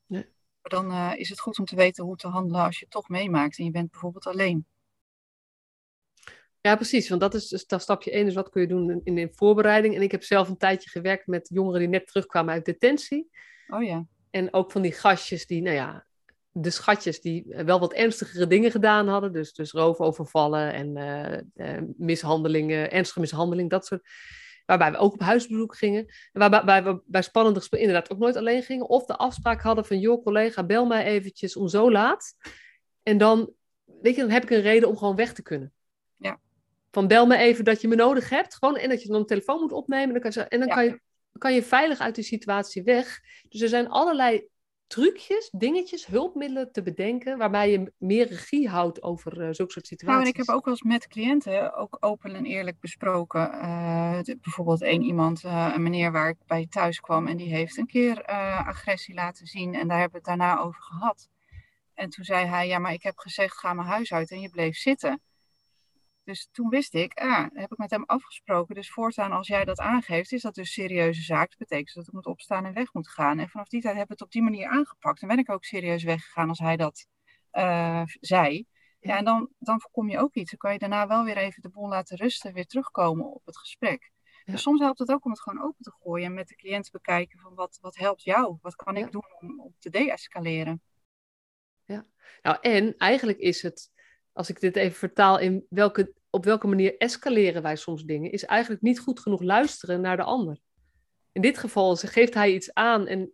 Nee. Maar dan uh, is het goed om te weten hoe te handelen als je het toch meemaakt en je bent bijvoorbeeld alleen. Ja, precies. Want dat is dus dat stapje één. Dus wat kun je doen in de voorbereiding? En ik heb zelf een tijdje gewerkt met jongeren die net terugkwamen uit detentie. Oh ja. En ook van die gastjes die, nou ja, de schatjes die wel wat ernstigere dingen gedaan hadden. Dus, dus roofovervallen en uh, mishandelingen, ernstige mishandeling, dat soort. Waarbij we ook op huisbezoek gingen. En waarbij we bij spannende gesprekken inderdaad ook nooit alleen gingen. Of de afspraak hadden van, joh collega, bel mij eventjes om zo laat. En dan, weet je, dan heb ik een reden om gewoon weg te kunnen. Van bel me even dat je me nodig hebt. Gewoon, en dat je dan een telefoon moet opnemen. Dan kan je, en dan kan, je, kan je veilig uit die situatie weg. Dus er zijn allerlei trucjes, dingetjes, hulpmiddelen te bedenken. waarbij je meer regie houdt over uh, zulke soort situaties. Nou, en ik heb ook wel eens met cliënten ook open en eerlijk besproken. Uh, bijvoorbeeld één iemand, uh, een meneer waar ik bij thuis kwam. en die heeft een keer agressie laten zien. en daar hebben we het daarna over gehad. En toen zei hij: Ja, maar ik heb gezegd: ga mijn huis uit. en je bleef zitten. Dus toen wist ik, ah, heb ik met hem afgesproken. Dus voortaan als jij dat aangeeft, is dat dus serieuze zaak. Dat betekent dat ik moet opstaan en weg moet gaan. En vanaf die tijd hebben we het op die manier aangepakt. En ben ik ook serieus weggegaan als hij dat uh, zei. Ja, en dan, dan voorkom je ook iets. Dan kan je daarna wel weer even de boel laten rusten, weer terugkomen op het gesprek. Dus soms helpt het ook om het gewoon open te gooien en met de cliënt te bekijken van wat, wat helpt jou? Wat kan ik doen om, om te deescaleren? Ja, nou en eigenlijk is het, als ik dit even vertaal in welke op welke manier escaleren wij soms dingen, is eigenlijk niet goed genoeg luisteren naar de ander. In dit geval geeft hij iets aan en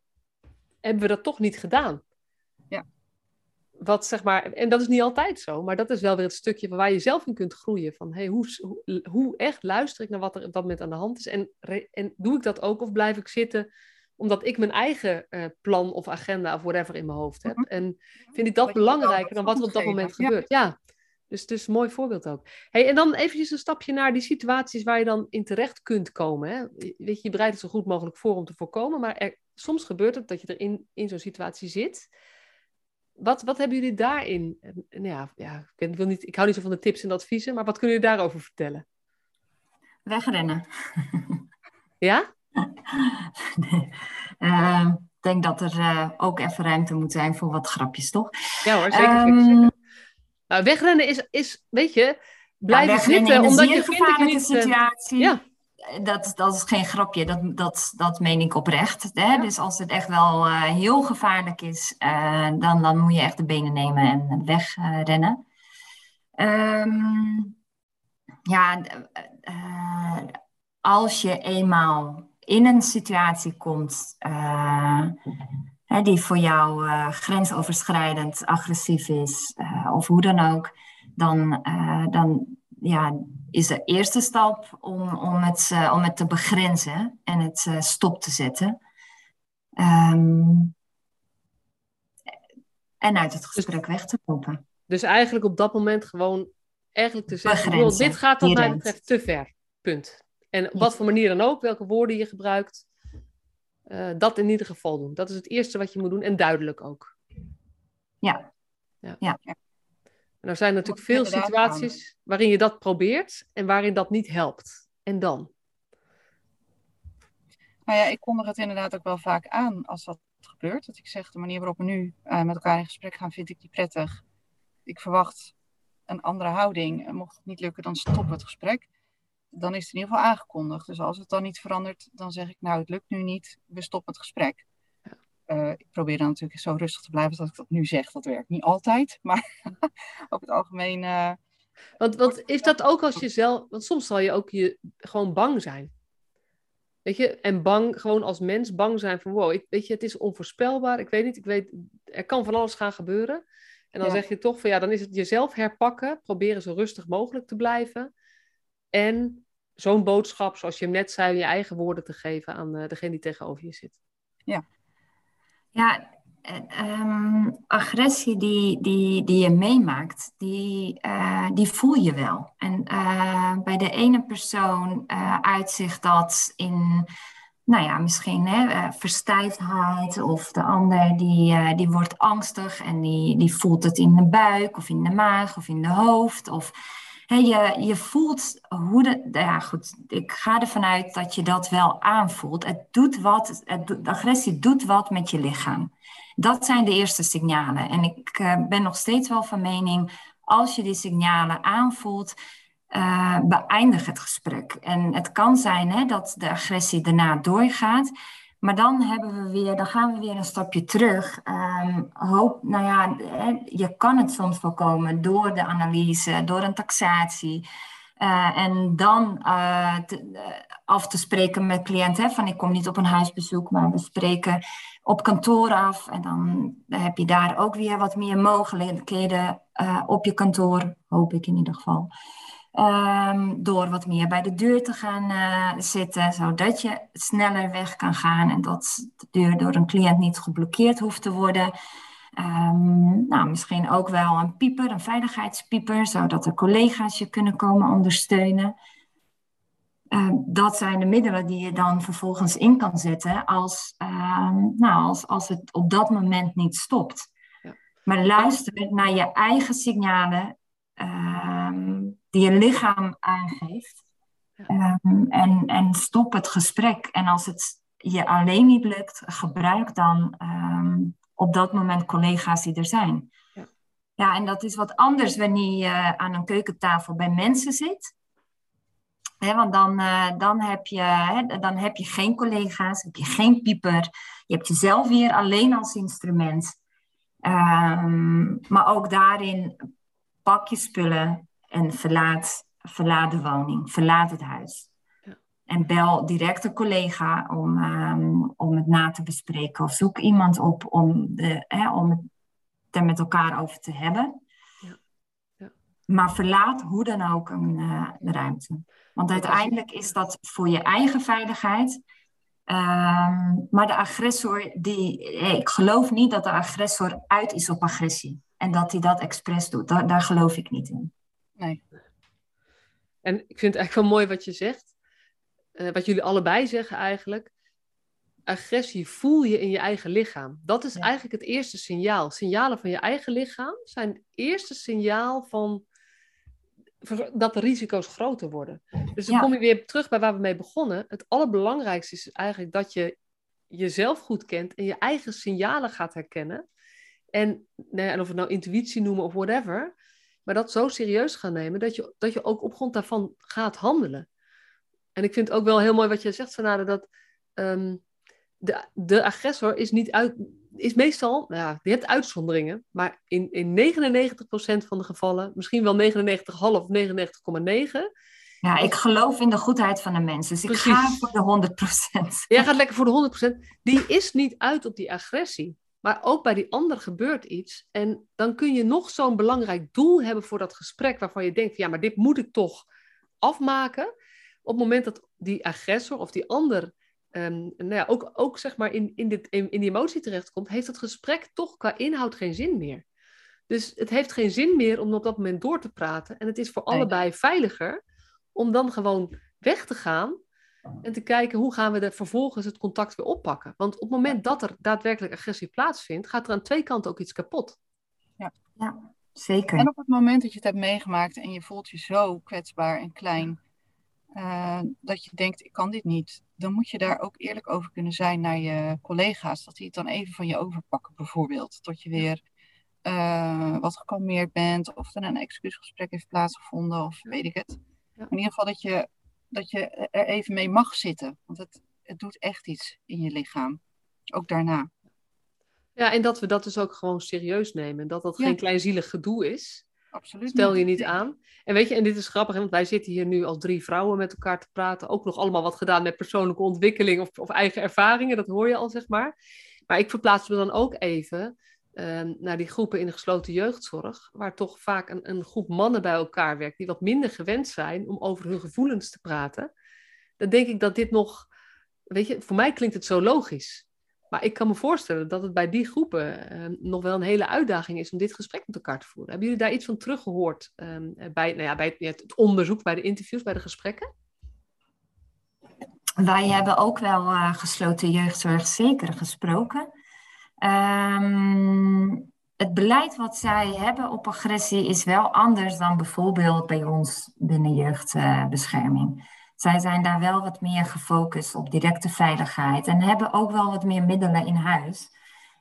hebben we dat toch niet gedaan. Ja. Wat zeg maar, en dat is niet altijd zo, maar dat is wel weer het stukje waar je zelf in kunt groeien. Van hey, hoe, hoe, echt luister ik naar wat er op dat moment aan de hand is? En, en doe ik dat ook of blijf ik zitten omdat ik mijn eigen uh, plan of agenda of whatever in mijn hoofd heb? Mhm. En vind ik dat belangrijker dan wat er op dat moment gebeurt? Ja. Dus, dus een mooi voorbeeld ook. Hey, en dan eventjes een stapje naar die situaties waar je dan in terecht kunt komen. Hè? Weet je, je bereidt het zo goed mogelijk voor om te voorkomen, maar er, soms gebeurt het dat je er in, in zo'n situatie zit. Wat, wat hebben jullie daarin? Nou ja, ja ik, wil niet, ik hou niet zo van de tips en adviezen, maar wat kunnen jullie daarover vertellen? Wegrennen. Ja? (laughs) nee. Uh, ik denk dat er uh, ook even ruimte moet zijn voor wat grapjes, toch? Ja hoor, zeker. Um, zeker. Nou, wegrennen is, is, weet je, blijven zitten omdat je niet... Eh, situatie. Ja. Dat, dat is geen grapje, dat, dat, dat meen ik oprecht. Hè? Dus als het echt wel uh, heel gevaarlijk is, uh, dan, dan moet je echt de benen nemen en wegrennen. Um, ja, als je eenmaal in een situatie komt hè, die voor jou uh, grensoverschrijdend agressief is, uh, of hoe dan ook, dan, uh, dan ja, is de eerste stap om, om, het, om het te begrenzen en het stop te zetten. Um, en uit het dus gesprek weg te lopen. Dus eigenlijk op dat moment gewoon eigenlijk te zeggen, dit gaat wat mij betreft te ver. Punt. En op wat voor manier dan ook, welke woorden je gebruikt. Uh, dat in ieder geval doen. Dat is het eerste wat je moet doen en duidelijk ook. Ja. ja. ja. En er zijn natuurlijk veel situaties waarin je dat probeert en waarin dat niet helpt. En dan? Nou ja, ik kondig het inderdaad ook wel vaak aan als dat gebeurt. Dat ik zeg, de manier waarop we nu uh, met elkaar in gesprek gaan, vind ik die prettig. Ik verwacht een andere houding. Mocht het niet lukken, dan stoppen we het gesprek. Dan is het in ieder geval aangekondigd. Dus als het dan niet verandert, dan zeg ik, nou, het lukt nu niet, we stoppen het gesprek. Uh, ik probeer dan natuurlijk zo rustig te blijven als ik dat nu zeg. Dat werkt niet altijd, (laughs) maar op het algemeen. Uh, want, want is dat ook als je zelf. Want soms zal je ook je, gewoon bang zijn. Weet je, en bang, gewoon als mens bang zijn van wow, ik, weet je, het is onvoorspelbaar. Ik weet niet, ik weet, er kan van alles gaan gebeuren. En dan zeg je toch van ja, dan is het jezelf herpakken, proberen zo rustig mogelijk te blijven. En zo'n boodschap, zoals je hem net zei, je eigen woorden te geven aan uh, degene die tegenover je zit. Ja, ja um, agressie die, die, die je meemaakt, die, uh, die voel je wel. En uh, bij de ene persoon uh, uitzicht dat in nou ja, misschien hè, verstijfdheid. Of de ander die, die wordt angstig en die, die voelt het in de buik of in de maag of in de hoofd. Of je, je voelt hoe de. Ja, goed. Ik ga ervan uit dat je dat wel aanvoelt. Het doet wat. Het, de agressie doet wat met je lichaam. Dat zijn de eerste signalen. En ik uh, ben nog steeds wel van mening. Als je die signalen aanvoelt. Uh, beëindig het gesprek. En het kan zijn hè, dat de agressie daarna doorgaat. Maar dan hebben we weer, dan gaan we weer een stapje terug. Um, hoop, nou ja, je kan het soms voorkomen door de analyse, door een taxatie. Uh, en dan te, uh, af te spreken met cliënten. Van ik kom niet op een huisbezoek, maar we spreken op kantoor af. En dan heb je daar ook weer wat meer mogelijkheden op je kantoor, hoop ik in ieder geval. Um, door wat meer bij de deur te gaan uh, zitten, zodat je sneller weg kan gaan en dat de deur door een cliënt niet geblokkeerd hoeft te worden. Um, nou, misschien ook wel een pieper, een veiligheidspieper, zodat de collega's je kunnen komen ondersteunen. Uh, dat zijn de middelen die je dan vervolgens in kan zetten als, uh, nou, als, als het op dat moment niet stopt. Ja. Maar luister naar je eigen signalen die je lichaam aangeeft. Um, en, en stop het gesprek. En als het je alleen niet lukt, gebruik dan um, op dat moment collega's die er zijn. Ja. ja, en dat is wat anders wanneer je aan een keukentafel bij mensen zit. He, want dan, uh, dan, heb je, he, dan heb je geen collega's, heb je geen pieper. Je hebt jezelf weer alleen als instrument. Um, maar ook daarin pak je spullen, en verlaat, verlaat de woning, verlaat het huis. Ja. En bel direct een collega om, um, om het na te bespreken. Of zoek iemand op om, de, hè, om het er met elkaar over te hebben. Ja. Ja. Maar verlaat hoe dan ook een, uh, de ruimte. Want uiteindelijk is dat voor je eigen veiligheid. Um, maar de agressor, die, ik geloof niet dat de agressor uit is op agressie. En dat hij dat expres doet. Daar, daar geloof ik niet in. Nee. En ik vind het eigenlijk wel mooi wat je zegt. Uh, wat jullie allebei zeggen eigenlijk. Agressie voel je in je eigen lichaam. Dat is eigenlijk het eerste signaal. Signalen van je eigen lichaam zijn het eerste signaal van dat de risico's groter worden. Dus dan ja. kom je weer terug bij waar we mee begonnen. Het allerbelangrijkste is eigenlijk dat je jezelf goed kent en je eigen signalen gaat herkennen. En, nou ja, en of we het nou intuïtie noemen of whatever, maar dat zo serieus gaan nemen dat je, dat je ook op grond daarvan gaat handelen. En ik vind het ook wel heel mooi wat je zegt, Sanade, dat um, de, de agressor is niet uit, is meestal, nou ja, je hebt uitzonderingen, maar in, in 99% van de gevallen, misschien wel 99,5 of 99,9. Ja, ik geloof in de goedheid van de mensen, dus ik ga voor de 100%. Jij gaat lekker voor de 100%. Die is niet uit op die agressie. Maar ook bij die ander gebeurt iets. En dan kun je nog zo'n belangrijk doel hebben voor dat gesprek, waarvan je denkt: ja, maar dit moet ik toch afmaken. Op het moment dat die agressor of die ander um, nou ja, ook, ook zeg maar in, in, dit, in, in die emotie terechtkomt, heeft het gesprek toch qua inhoud geen zin meer. Dus het heeft geen zin meer om op dat moment door te praten. En het is voor nee. allebei veiliger om dan gewoon weg te gaan en te kijken hoe gaan we er vervolgens het contact weer oppakken. Want op het moment dat er daadwerkelijk agressie plaatsvindt, gaat er aan twee kanten ook iets kapot. Ja, ja zeker. En op het moment dat je het hebt meegemaakt en je voelt je zo kwetsbaar en klein, uh, dat je denkt, ik kan dit niet. dan moet je daar ook eerlijk over kunnen zijn naar je collega's. Dat die het dan even van je overpakken, bijvoorbeeld. Tot je weer uh, wat gekalmeerd bent, of er een excuusgesprek heeft plaatsgevonden, of weet ik het. In ieder geval dat je, dat je er even mee mag zitten. Want het, het doet echt iets in je lichaam. Ook daarna. Ja, en dat we dat dus ook gewoon serieus nemen. Dat dat geen kleinzielig gedoe is. Absoluut. Stel je niet aan. En weet je, en dit is grappig, want wij zitten hier nu als drie vrouwen met elkaar te praten. Ook nog allemaal wat gedaan met persoonlijke ontwikkeling of, of eigen ervaringen. Dat hoor je al, zeg maar. Maar ik verplaats me dan ook even Ehm, naar die groepen in de gesloten jeugdzorg, waar toch vaak een, een, groep mannen bij elkaar werkt, die wat minder gewend zijn om over hun gevoelens te praten, dan denk ik dat dit nog, weet je, voor mij klinkt het zo logisch. Maar ik kan me voorstellen dat het bij die groepen ehm, nog wel een hele uitdaging is om dit gesprek met elkaar te voeren. Hebben jullie daar iets van teruggehoord um, bij, nou ja, bij het, onderzoek, bij de interviews, bij de gesprekken? Wij hebben ook wel uh, gesloten jeugdzorg zeker gesproken. Um, het beleid wat zij hebben op agressie is wel anders dan bijvoorbeeld bij ons binnen jeugdbescherming. zij zijn daar wel wat meer gefocust op directe veiligheid en hebben ook wel wat meer middelen in huis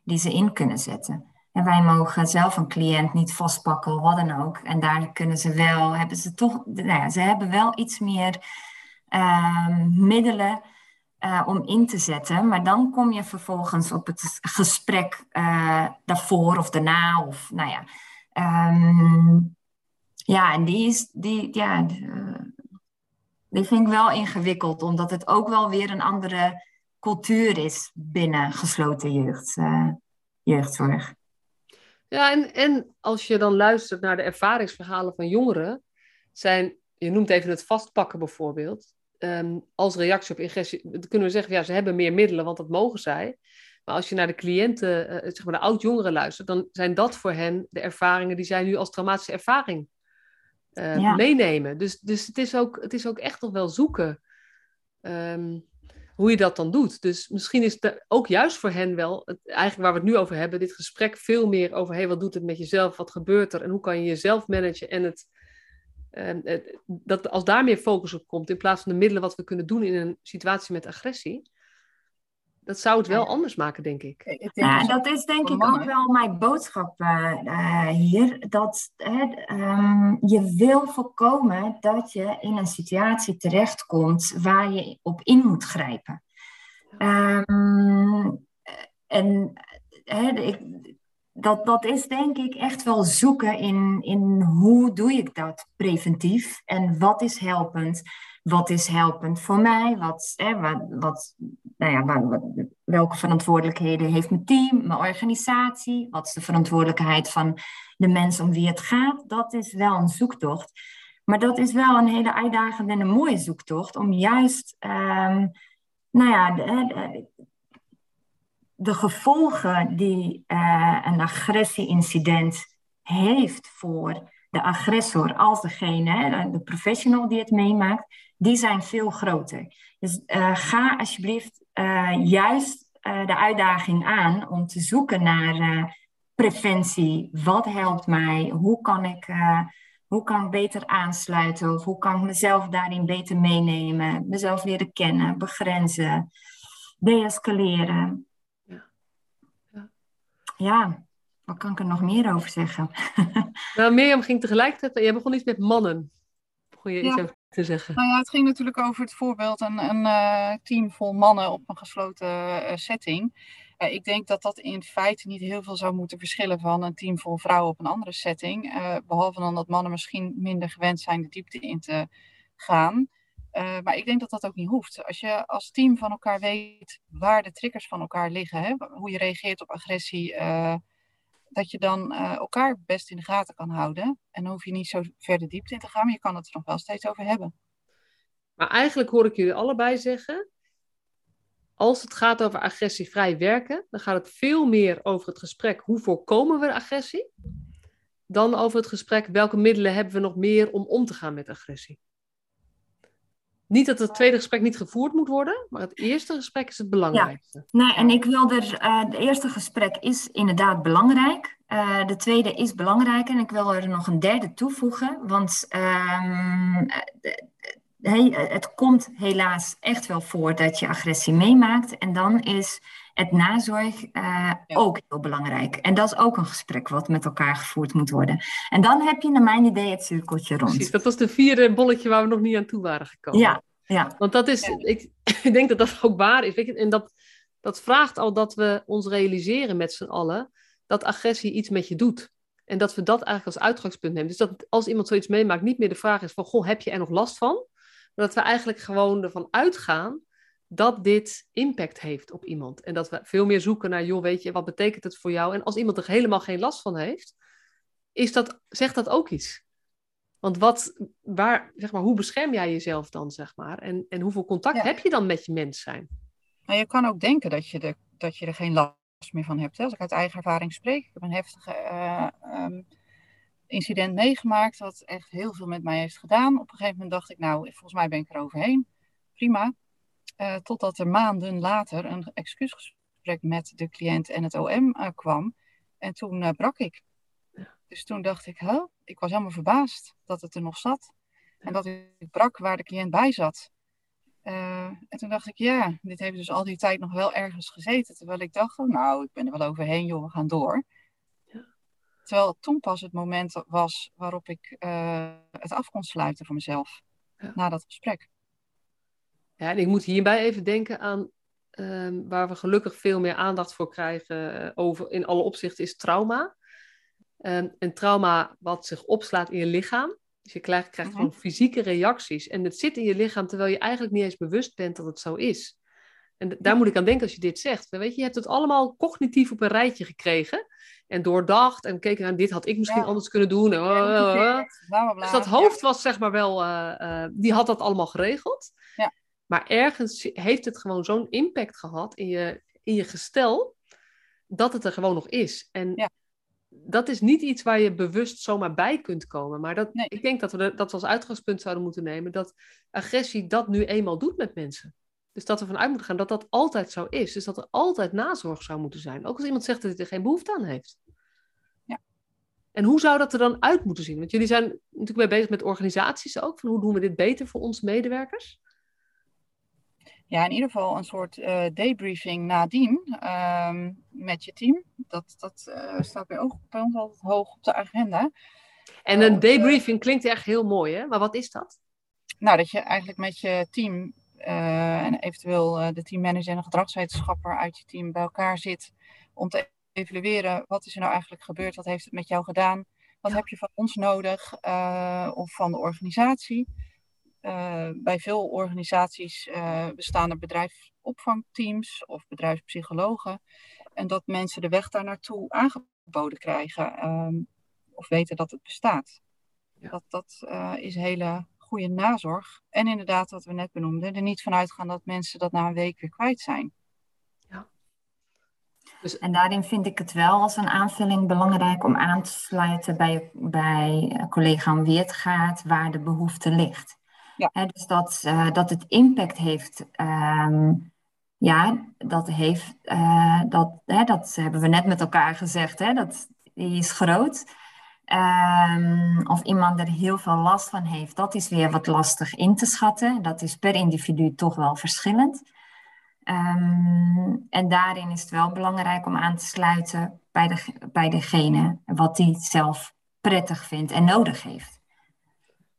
die ze in kunnen zetten. En wij mogen zelf een cliënt niet vastpakken wat dan ook. En daar kunnen ze wel, hebben ze toch, nou ja, ze hebben wel iets meer uh, middelen uh, om in te zetten. Maar dan kom je vervolgens op het gesprek uh, daarvoor of daarna. Of, nou ja. Um, ja, en die is, die, ja, die vind ik wel ingewikkeld, omdat het ook wel weer een andere cultuur is binnen gesloten jeugd, jeugdzorg. Ja, en, en als je dan luistert naar de ervaringsverhalen van jongeren, zijn, je noemt even het vastpakken bijvoorbeeld, Ehm, als reactie op ingressie, kunnen we zeggen, ja, ze hebben meer middelen, want dat mogen zij. Maar als je naar de cliënten, uh, zeg maar de oud-jongeren luistert, dan zijn dat voor hen de ervaringen die zij nu als traumatische ervaring uh, meenemen. Dus, dus het, is ook, het is ook echt nog wel zoeken um, hoe je dat dan doet. Dus misschien is het ook juist voor hen wel, het, eigenlijk waar we het nu over hebben, dit gesprek veel meer over, hey, wat doet het met jezelf, wat gebeurt er en hoe kan je jezelf managen en het Ehm, dat als daar meer focus op komt, in plaats van de middelen wat we kunnen doen in een situatie met agressie, dat zou het wel anders maken, denk ik. Ja, dat is denk ik ook wel mijn boodschap uh, hier. Dat um, je wil voorkomen dat je in een situatie terechtkomt waar je op in moet grijpen. Um, en ik, dat, dat is denk ik echt wel zoeken in, in hoe doe ik dat preventief en wat is helpend. Wat is helpend voor mij? Wat, wat, wat, nou ja, wat, welke verantwoordelijkheden heeft mijn team, mijn organisatie? Wat is de verantwoordelijkheid van de mensen om wie het gaat? Dat is wel een zoektocht. Maar dat is wel een hele uitdagende en een mooie zoektocht om juist, um, nou ja, de, gevolgen die uh, een agressieincident heeft voor de agressor als degene, de professional die het meemaakt, die zijn veel groter. Dus uh, ga alsjeblieft uh, juist de uitdaging aan om te zoeken naar preventie. Wat helpt mij? Hoe kan ik, hoe kan ik beter aansluiten? Of hoe kan ik mezelf daarin beter meenemen? Mezelf leren kennen, begrenzen, deescaleren ja, wat kan ik er nog meer over zeggen? (laughs) nou, Mirjam ging tegelijkertijd, jij begon iets met mannen. Begon je iets over te zeggen? Nou ja, het ging natuurlijk over het voorbeeld een, een uh, team vol mannen op een gesloten uh, setting. Uh, ik denk dat dat in feite niet heel veel zou moeten verschillen van een team vol vrouwen op een andere setting. behalve dan dat mannen misschien minder gewend zijn de diepte in te gaan. Uh, maar ik denk dat dat ook niet hoeft. Als je als team van elkaar weet waar de triggers van elkaar liggen, hè, hoe je reageert op agressie, uh, dat je dan uh, elkaar best in de gaten kan houden. En dan hoef je niet zo ver de diepte in te gaan, maar je kan het er nog wel steeds over hebben. Maar eigenlijk hoor ik jullie allebei zeggen, als het gaat over agressievrij werken, dan gaat het veel meer over het gesprek hoe voorkomen we agressie, dan over het gesprek welke middelen hebben we nog meer om om te gaan met agressie. Niet dat het tweede gesprek niet gevoerd moet worden, maar het eerste gesprek is het belangrijkste. Ja. Nee, en ik wil er, uh, het eerste gesprek is inderdaad belangrijk. Uh, de tweede is belangrijk en ik wil er nog een derde toevoegen. Want um, het komt helaas echt wel voor dat je agressie meemaakt. En dan is het nazorg uh, ook heel belangrijk. En dat is ook een gesprek wat met elkaar gevoerd moet worden. En dan heb je naar mijn idee het cirkeltje rond. Precies, dat was de vierde bolletje waar we nog niet aan toe waren gekomen. Ja, ja. Want dat is, ik, (laughs) ik denk dat dat ook waar is. En dat, dat vraagt al dat we ons realiseren met z'n allen dat agressie iets met je doet. En dat we dat eigenlijk als uitgangspunt nemen. Dus dat als iemand zoiets meemaakt, niet meer de vraag is van, goh, heb je er nog last van? Maar dat we eigenlijk gewoon ervan uitgaan dat dit impact heeft op iemand. En dat we veel meer zoeken naar, joh, weet je, wat betekent het voor jou? En als iemand er helemaal geen last van heeft, is dat, zegt dat ook iets. Want wat, waar, zeg maar, hoe bescherm jij jezelf dan, zeg maar? En, en hoeveel contact heb je dan met je mens zijn? Maar je kan ook denken dat je, de, dat je er geen last meer van hebt. Hè? Als ik uit eigen ervaring spreek, ik heb een heftige uh, um, incident meegemaakt, wat echt heel veel met mij heeft gedaan. Op een gegeven moment dacht ik, nou, volgens mij ben ik er overheen. Prima. Uh, totdat er maanden later een excuusgesprek met de cliënt en het OM uh, kwam. En toen brak ik. Dus toen dacht ik, huh? ik was helemaal verbaasd dat het er nog zat. En dat ik brak waar de cliënt bij zat. En toen dacht ik, ja, dit heeft dus al die tijd nog wel ergens gezeten. Terwijl ik dacht, oh, nou, ik ben er wel overheen, joh, we gaan door. Terwijl toen pas het moment was waarop ik uh, het af kon sluiten voor mezelf. Ja. Na dat gesprek. Ja, en ik moet hierbij even denken aan um, waar we gelukkig veel meer aandacht voor krijgen uh, over in alle opzichten, is trauma. Um, een trauma wat zich opslaat in je lichaam. Dus je krijgt, krijgt mhm. gewoon fysieke reacties. En het zit in je lichaam terwijl je eigenlijk niet eens bewust bent dat het zo is. En daar moet ik aan denken als je dit zegt. Weet je, je hebt het allemaal cognitief op een rijtje gekregen. En doordacht en keken aan dit had ik misschien anders kunnen doen. Dus dat hoofd was zeg maar wel, uh, uh, die had dat allemaal geregeld. Ja. Maar ergens heeft het gewoon zo'n impact gehad in je, in je gestel, dat het er gewoon nog is. En ja dat is niet iets waar je bewust zomaar bij kunt komen. Maar dat, ik denk dat we dat als uitgangspunt zouden moeten nemen. Dat agressie dat nu eenmaal doet met mensen. Dus dat we vanuit moeten gaan dat dat altijd zo is. Dus dat er altijd nazorg zou moeten zijn. Ook als iemand zegt dat hij er geen behoefte aan heeft. Ja. En hoe zou dat er dan uit moeten zien? Want jullie zijn natuurlijk mee bezig met organisaties ook. Van hoe doen we dit beter voor onze medewerkers? Ja, in ieder geval een soort uh, debriefing nadien uh, met je team. Dat, dat uh, staat bij, bij, ons altijd hoog op de agenda. En een debriefing klinkt echt heel mooi, hè? Maar wat is dat? Nou, dat je eigenlijk met je team en eventueel de teammanager en een gedragswetenschapper uit je team bij elkaar zit om te evalueren wat is er nou eigenlijk gebeurd, wat heeft het met jou gedaan, wat heb je van ons nodig of van de organisatie. Uh, bij veel organisaties uh, bestaan er bedrijfsopvangteams of bedrijfspsychologen. En dat mensen de weg daar naartoe aangeboden krijgen um, of weten dat het bestaat. Ja. Dat, dat uh, is hele goede nazorg. En inderdaad, wat we net benoemden, er niet vanuit gaan dat mensen dat na een week weer kwijt zijn. Ja. Dus... En daarin vind ik het wel als een aanvulling belangrijk om aan te sluiten bij, bij collega Weertgaat waar de behoefte ligt. Ja. dus dat, uh, dat het impact heeft. Um, ja, dat heeft. Uh, dat, hè, dat hebben we net met elkaar gezegd. Hè, dat die is groot. Um, of iemand er heel veel last van heeft, dat is weer wat lastig in te schatten. Dat is per individu toch wel verschillend. Um, en daarin is het wel belangrijk om aan te sluiten bij, de, bij degene wat die zelf prettig vindt en nodig heeft.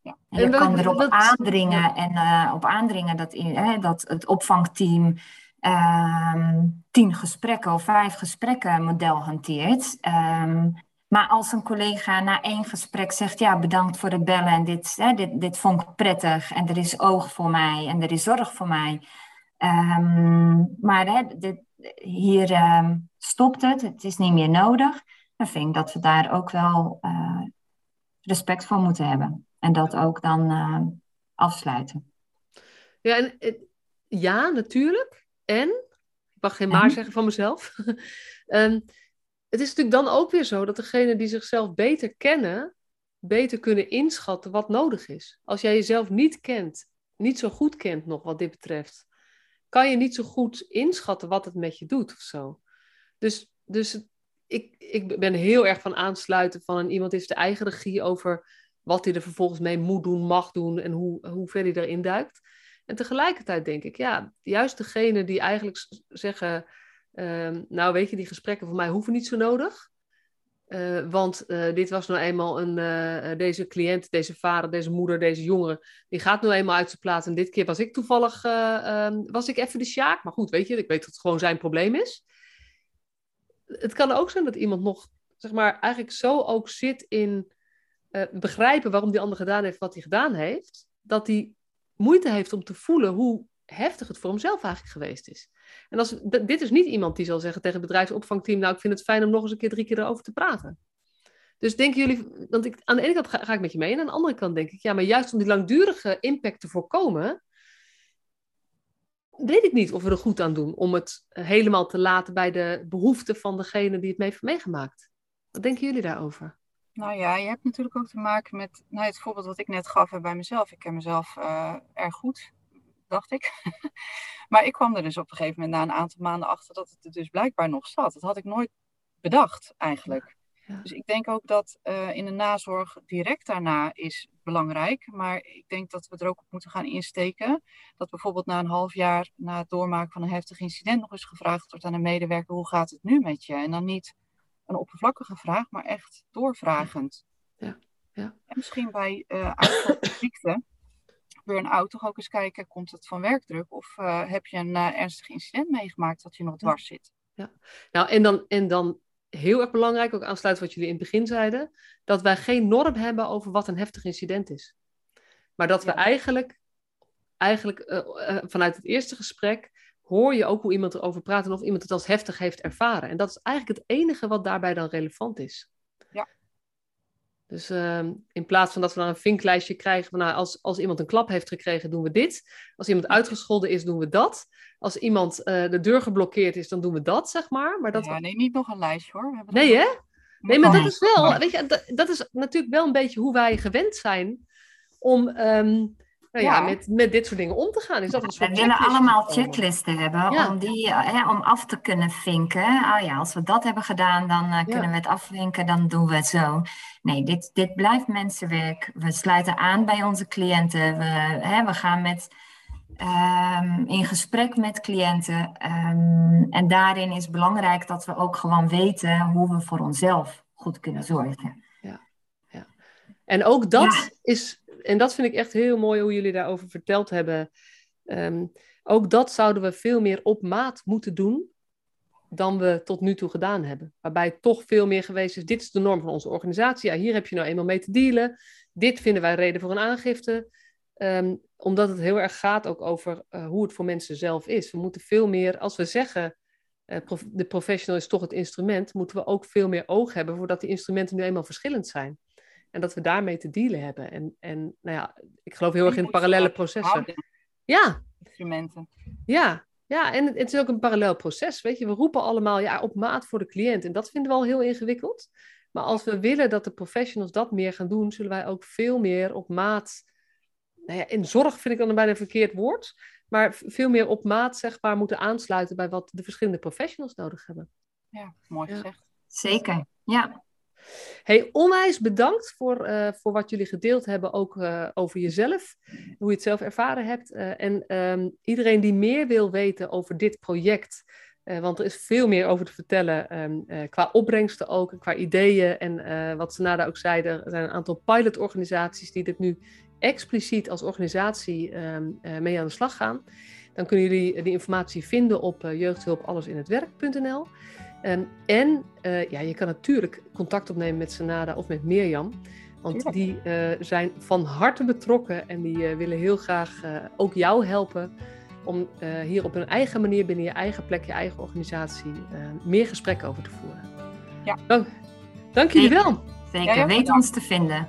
Ja. En je kan erop dat, aandringen en uh, op aandringen dat, in, hè, dat het opvangteam um, tien gesprekken of vijf gesprekken model hanteert. Um, maar als een collega na één gesprek zegt, ja, bedankt voor het bellen en dit, hè, dit, dit vond ik prettig en er is oog voor mij en er is zorg voor mij. Um, maar hè, dit, hier stopt het, het is niet meer nodig. Dan vind ik dat we daar ook wel uh, respect voor moeten hebben. En dat ook dan uh, afsluiten. Ja, en, ja, natuurlijk. En, ik mag geen maar zeggen van mezelf. um, (laughs) het is natuurlijk dan ook weer zo dat degenen die zichzelf beter kennen, beter kunnen inschatten wat nodig is. Als jij jezelf niet kent, niet zo goed kent nog wat dit betreft, kan je niet zo goed inschatten wat het met je doet of zo. Dus, dus ik, ik ben heel erg van aansluiten van een, iemand heeft de eigen regie over wat hij er vervolgens mee moet doen, mag doen en hoe, hoe ver hij erin duikt. En tegelijkertijd denk ik, ja, juist degene die eigenlijk zeggen, ehm, nou weet je, die gesprekken voor mij hoeven niet zo nodig. Uh, want uh, dit was nou eenmaal een, uh, deze cliënt, deze vader, deze moeder, deze jongere, die gaat nou eenmaal uit zijn plaats. En dit keer was ik toevallig, ehm, was ik even de sjaak. Maar goed, weet je, ik weet dat het gewoon zijn probleem is. Het kan ook zijn dat iemand nog, zeg maar, eigenlijk zo ook zit in begrijpen waarom die ander gedaan heeft wat hij gedaan heeft. Dat hij moeite heeft om te voelen hoe heftig het voor hemzelf eigenlijk geweest is. En als, dit is niet iemand die zal zeggen tegen het bedrijfsopvangteam, nou ik vind het fijn om nog eens een keer drie keer erover te praten. Dus denken jullie, want ik, aan de ene kant ga, ik met je mee en aan de andere kant denk ik, ja, maar juist om die langdurige impact te voorkomen, weet ik niet of we er goed aan doen om het helemaal te laten bij de behoeften van degene die het mee heeft meegemaakt. Wat denken jullie daarover? Nou ja, je hebt natuurlijk ook te maken met nou, het voorbeeld wat ik net gaf bij mezelf. Ik ken mezelf uh, erg goed, dacht ik. (laughs) maar ik kwam er dus op een gegeven moment na een aantal maanden achter dat het er dus blijkbaar nog zat. Dat had ik nooit bedacht eigenlijk. Dus ik denk ook dat uh, in de nazorg direct daarna is belangrijk. Maar ik denk dat we er ook op moeten gaan insteken. Dat bijvoorbeeld na een half jaar na het doormaken van een heftig incident nog eens gevraagd wordt aan een medewerker: hoe gaat het nu met je? En dan niet een oppervlakkige vraag, maar echt doorvragend. Ja. Ja. En misschien bij uh, ziekte, burn-out, toch ook eens kijken, komt het van werkdruk of uh, heb je een uh, ernstig incident meegemaakt dat je nog dwars zit? Ja, nou en dan, en dan heel erg belangrijk, ook aansluitend wat jullie in het begin zeiden, dat wij geen norm hebben over wat een heftig incident is. Maar dat we eigenlijk, eigenlijk vanuit het eerste gesprek hoor je ook hoe iemand erover praat en of iemand het als heftig heeft ervaren. En dat is eigenlijk het enige wat daarbij dan relevant is. Ja. Dus uh, in plaats van dat we dan een vinklijstje krijgen van nou, als, als iemand een klap heeft gekregen, doen we dit. Als iemand uitgescholden is, doen we dat. Als iemand uh, de deur geblokkeerd is, dan doen we dat, zeg maar. maar dat... Ja, nee, niet nog een lijstje hoor. We nee, hè? Nee, maar dat is wel, weet je, dat, dat, is natuurlijk wel een beetje hoe wij gewend zijn om um, nou ja, met, met dit soort dingen om te gaan. Is dat een soort we willen allemaal checklisten hebben om, die, eh, hè, om af te kunnen vinken. Oh ja, als we dat hebben gedaan, dan uh, kunnen we het afvinken, dan doen we het zo. Nee, dit, dit blijft mensenwerk. We sluiten aan bij onze cliënten. We, hè, we gaan met, um, in gesprek met cliënten. Um, en daarin is belangrijk dat we ook gewoon weten hoe we voor onszelf goed kunnen zorgen. Ja, ja. En ook dat is en dat vind ik echt heel mooi hoe jullie daarover verteld hebben. Um, ook dat zouden we veel meer op maat moeten doen dan we tot nu toe gedaan hebben. Waarbij het toch veel meer geweest is, dit is de norm van onze organisatie. Ja, hier heb je nou eenmaal mee te dealen. Dit vinden wij reden voor een aangifte. Um, omdat het heel erg gaat ook over uh, hoe het voor mensen zelf is. We moeten veel meer, als we zeggen, prof, de professional is toch het instrument, moeten we ook veel meer oog hebben voordat die instrumenten nu eenmaal verschillend zijn. En dat we daarmee te dealen hebben. En, en nou ja, ik geloof heel erg in parallele processen. Ja. Instrumenten. Ja, ja, en het is ook een parallel proces. Weet je, we roepen allemaal ja, op maat voor de cliënt. En dat vinden we al heel ingewikkeld. Maar als we willen dat de professionals dat meer gaan doen, zullen wij ook veel meer op maat. Nou ja, in zorg vind ik dan bijna een verkeerd woord. Maar veel meer op maat, zeg maar, moeten aansluiten bij wat de verschillende professionals nodig hebben. Ja, mooi gezegd. Zeker, ja. Hey, onwijs bedankt voor, uh, voor wat jullie gedeeld hebben, ook uh, over jezelf, hoe je het zelf ervaren hebt. Uh, en um, iedereen die meer wil weten over dit project, want er is veel meer over te vertellen, um, qua opbrengsten ook, qua ideeën. En wat Senada ook zei, er zijn een aantal pilotorganisaties die dit nu expliciet als organisatie um, mee aan de slag gaan. Dan kunnen jullie die informatie vinden op jeugdhulpallesinhetwerk.nl. Um, en uh, ja, je kan natuurlijk contact opnemen met Senada of met Mirjam. Want die uh, zijn van harte betrokken en die uh, willen heel graag ook jou helpen om hier op een eigen manier binnen je eigen plek, je eigen organisatie, meer gesprekken over te voeren. Ja. Dank, dank jullie wel. Zeker, weet ons te vinden.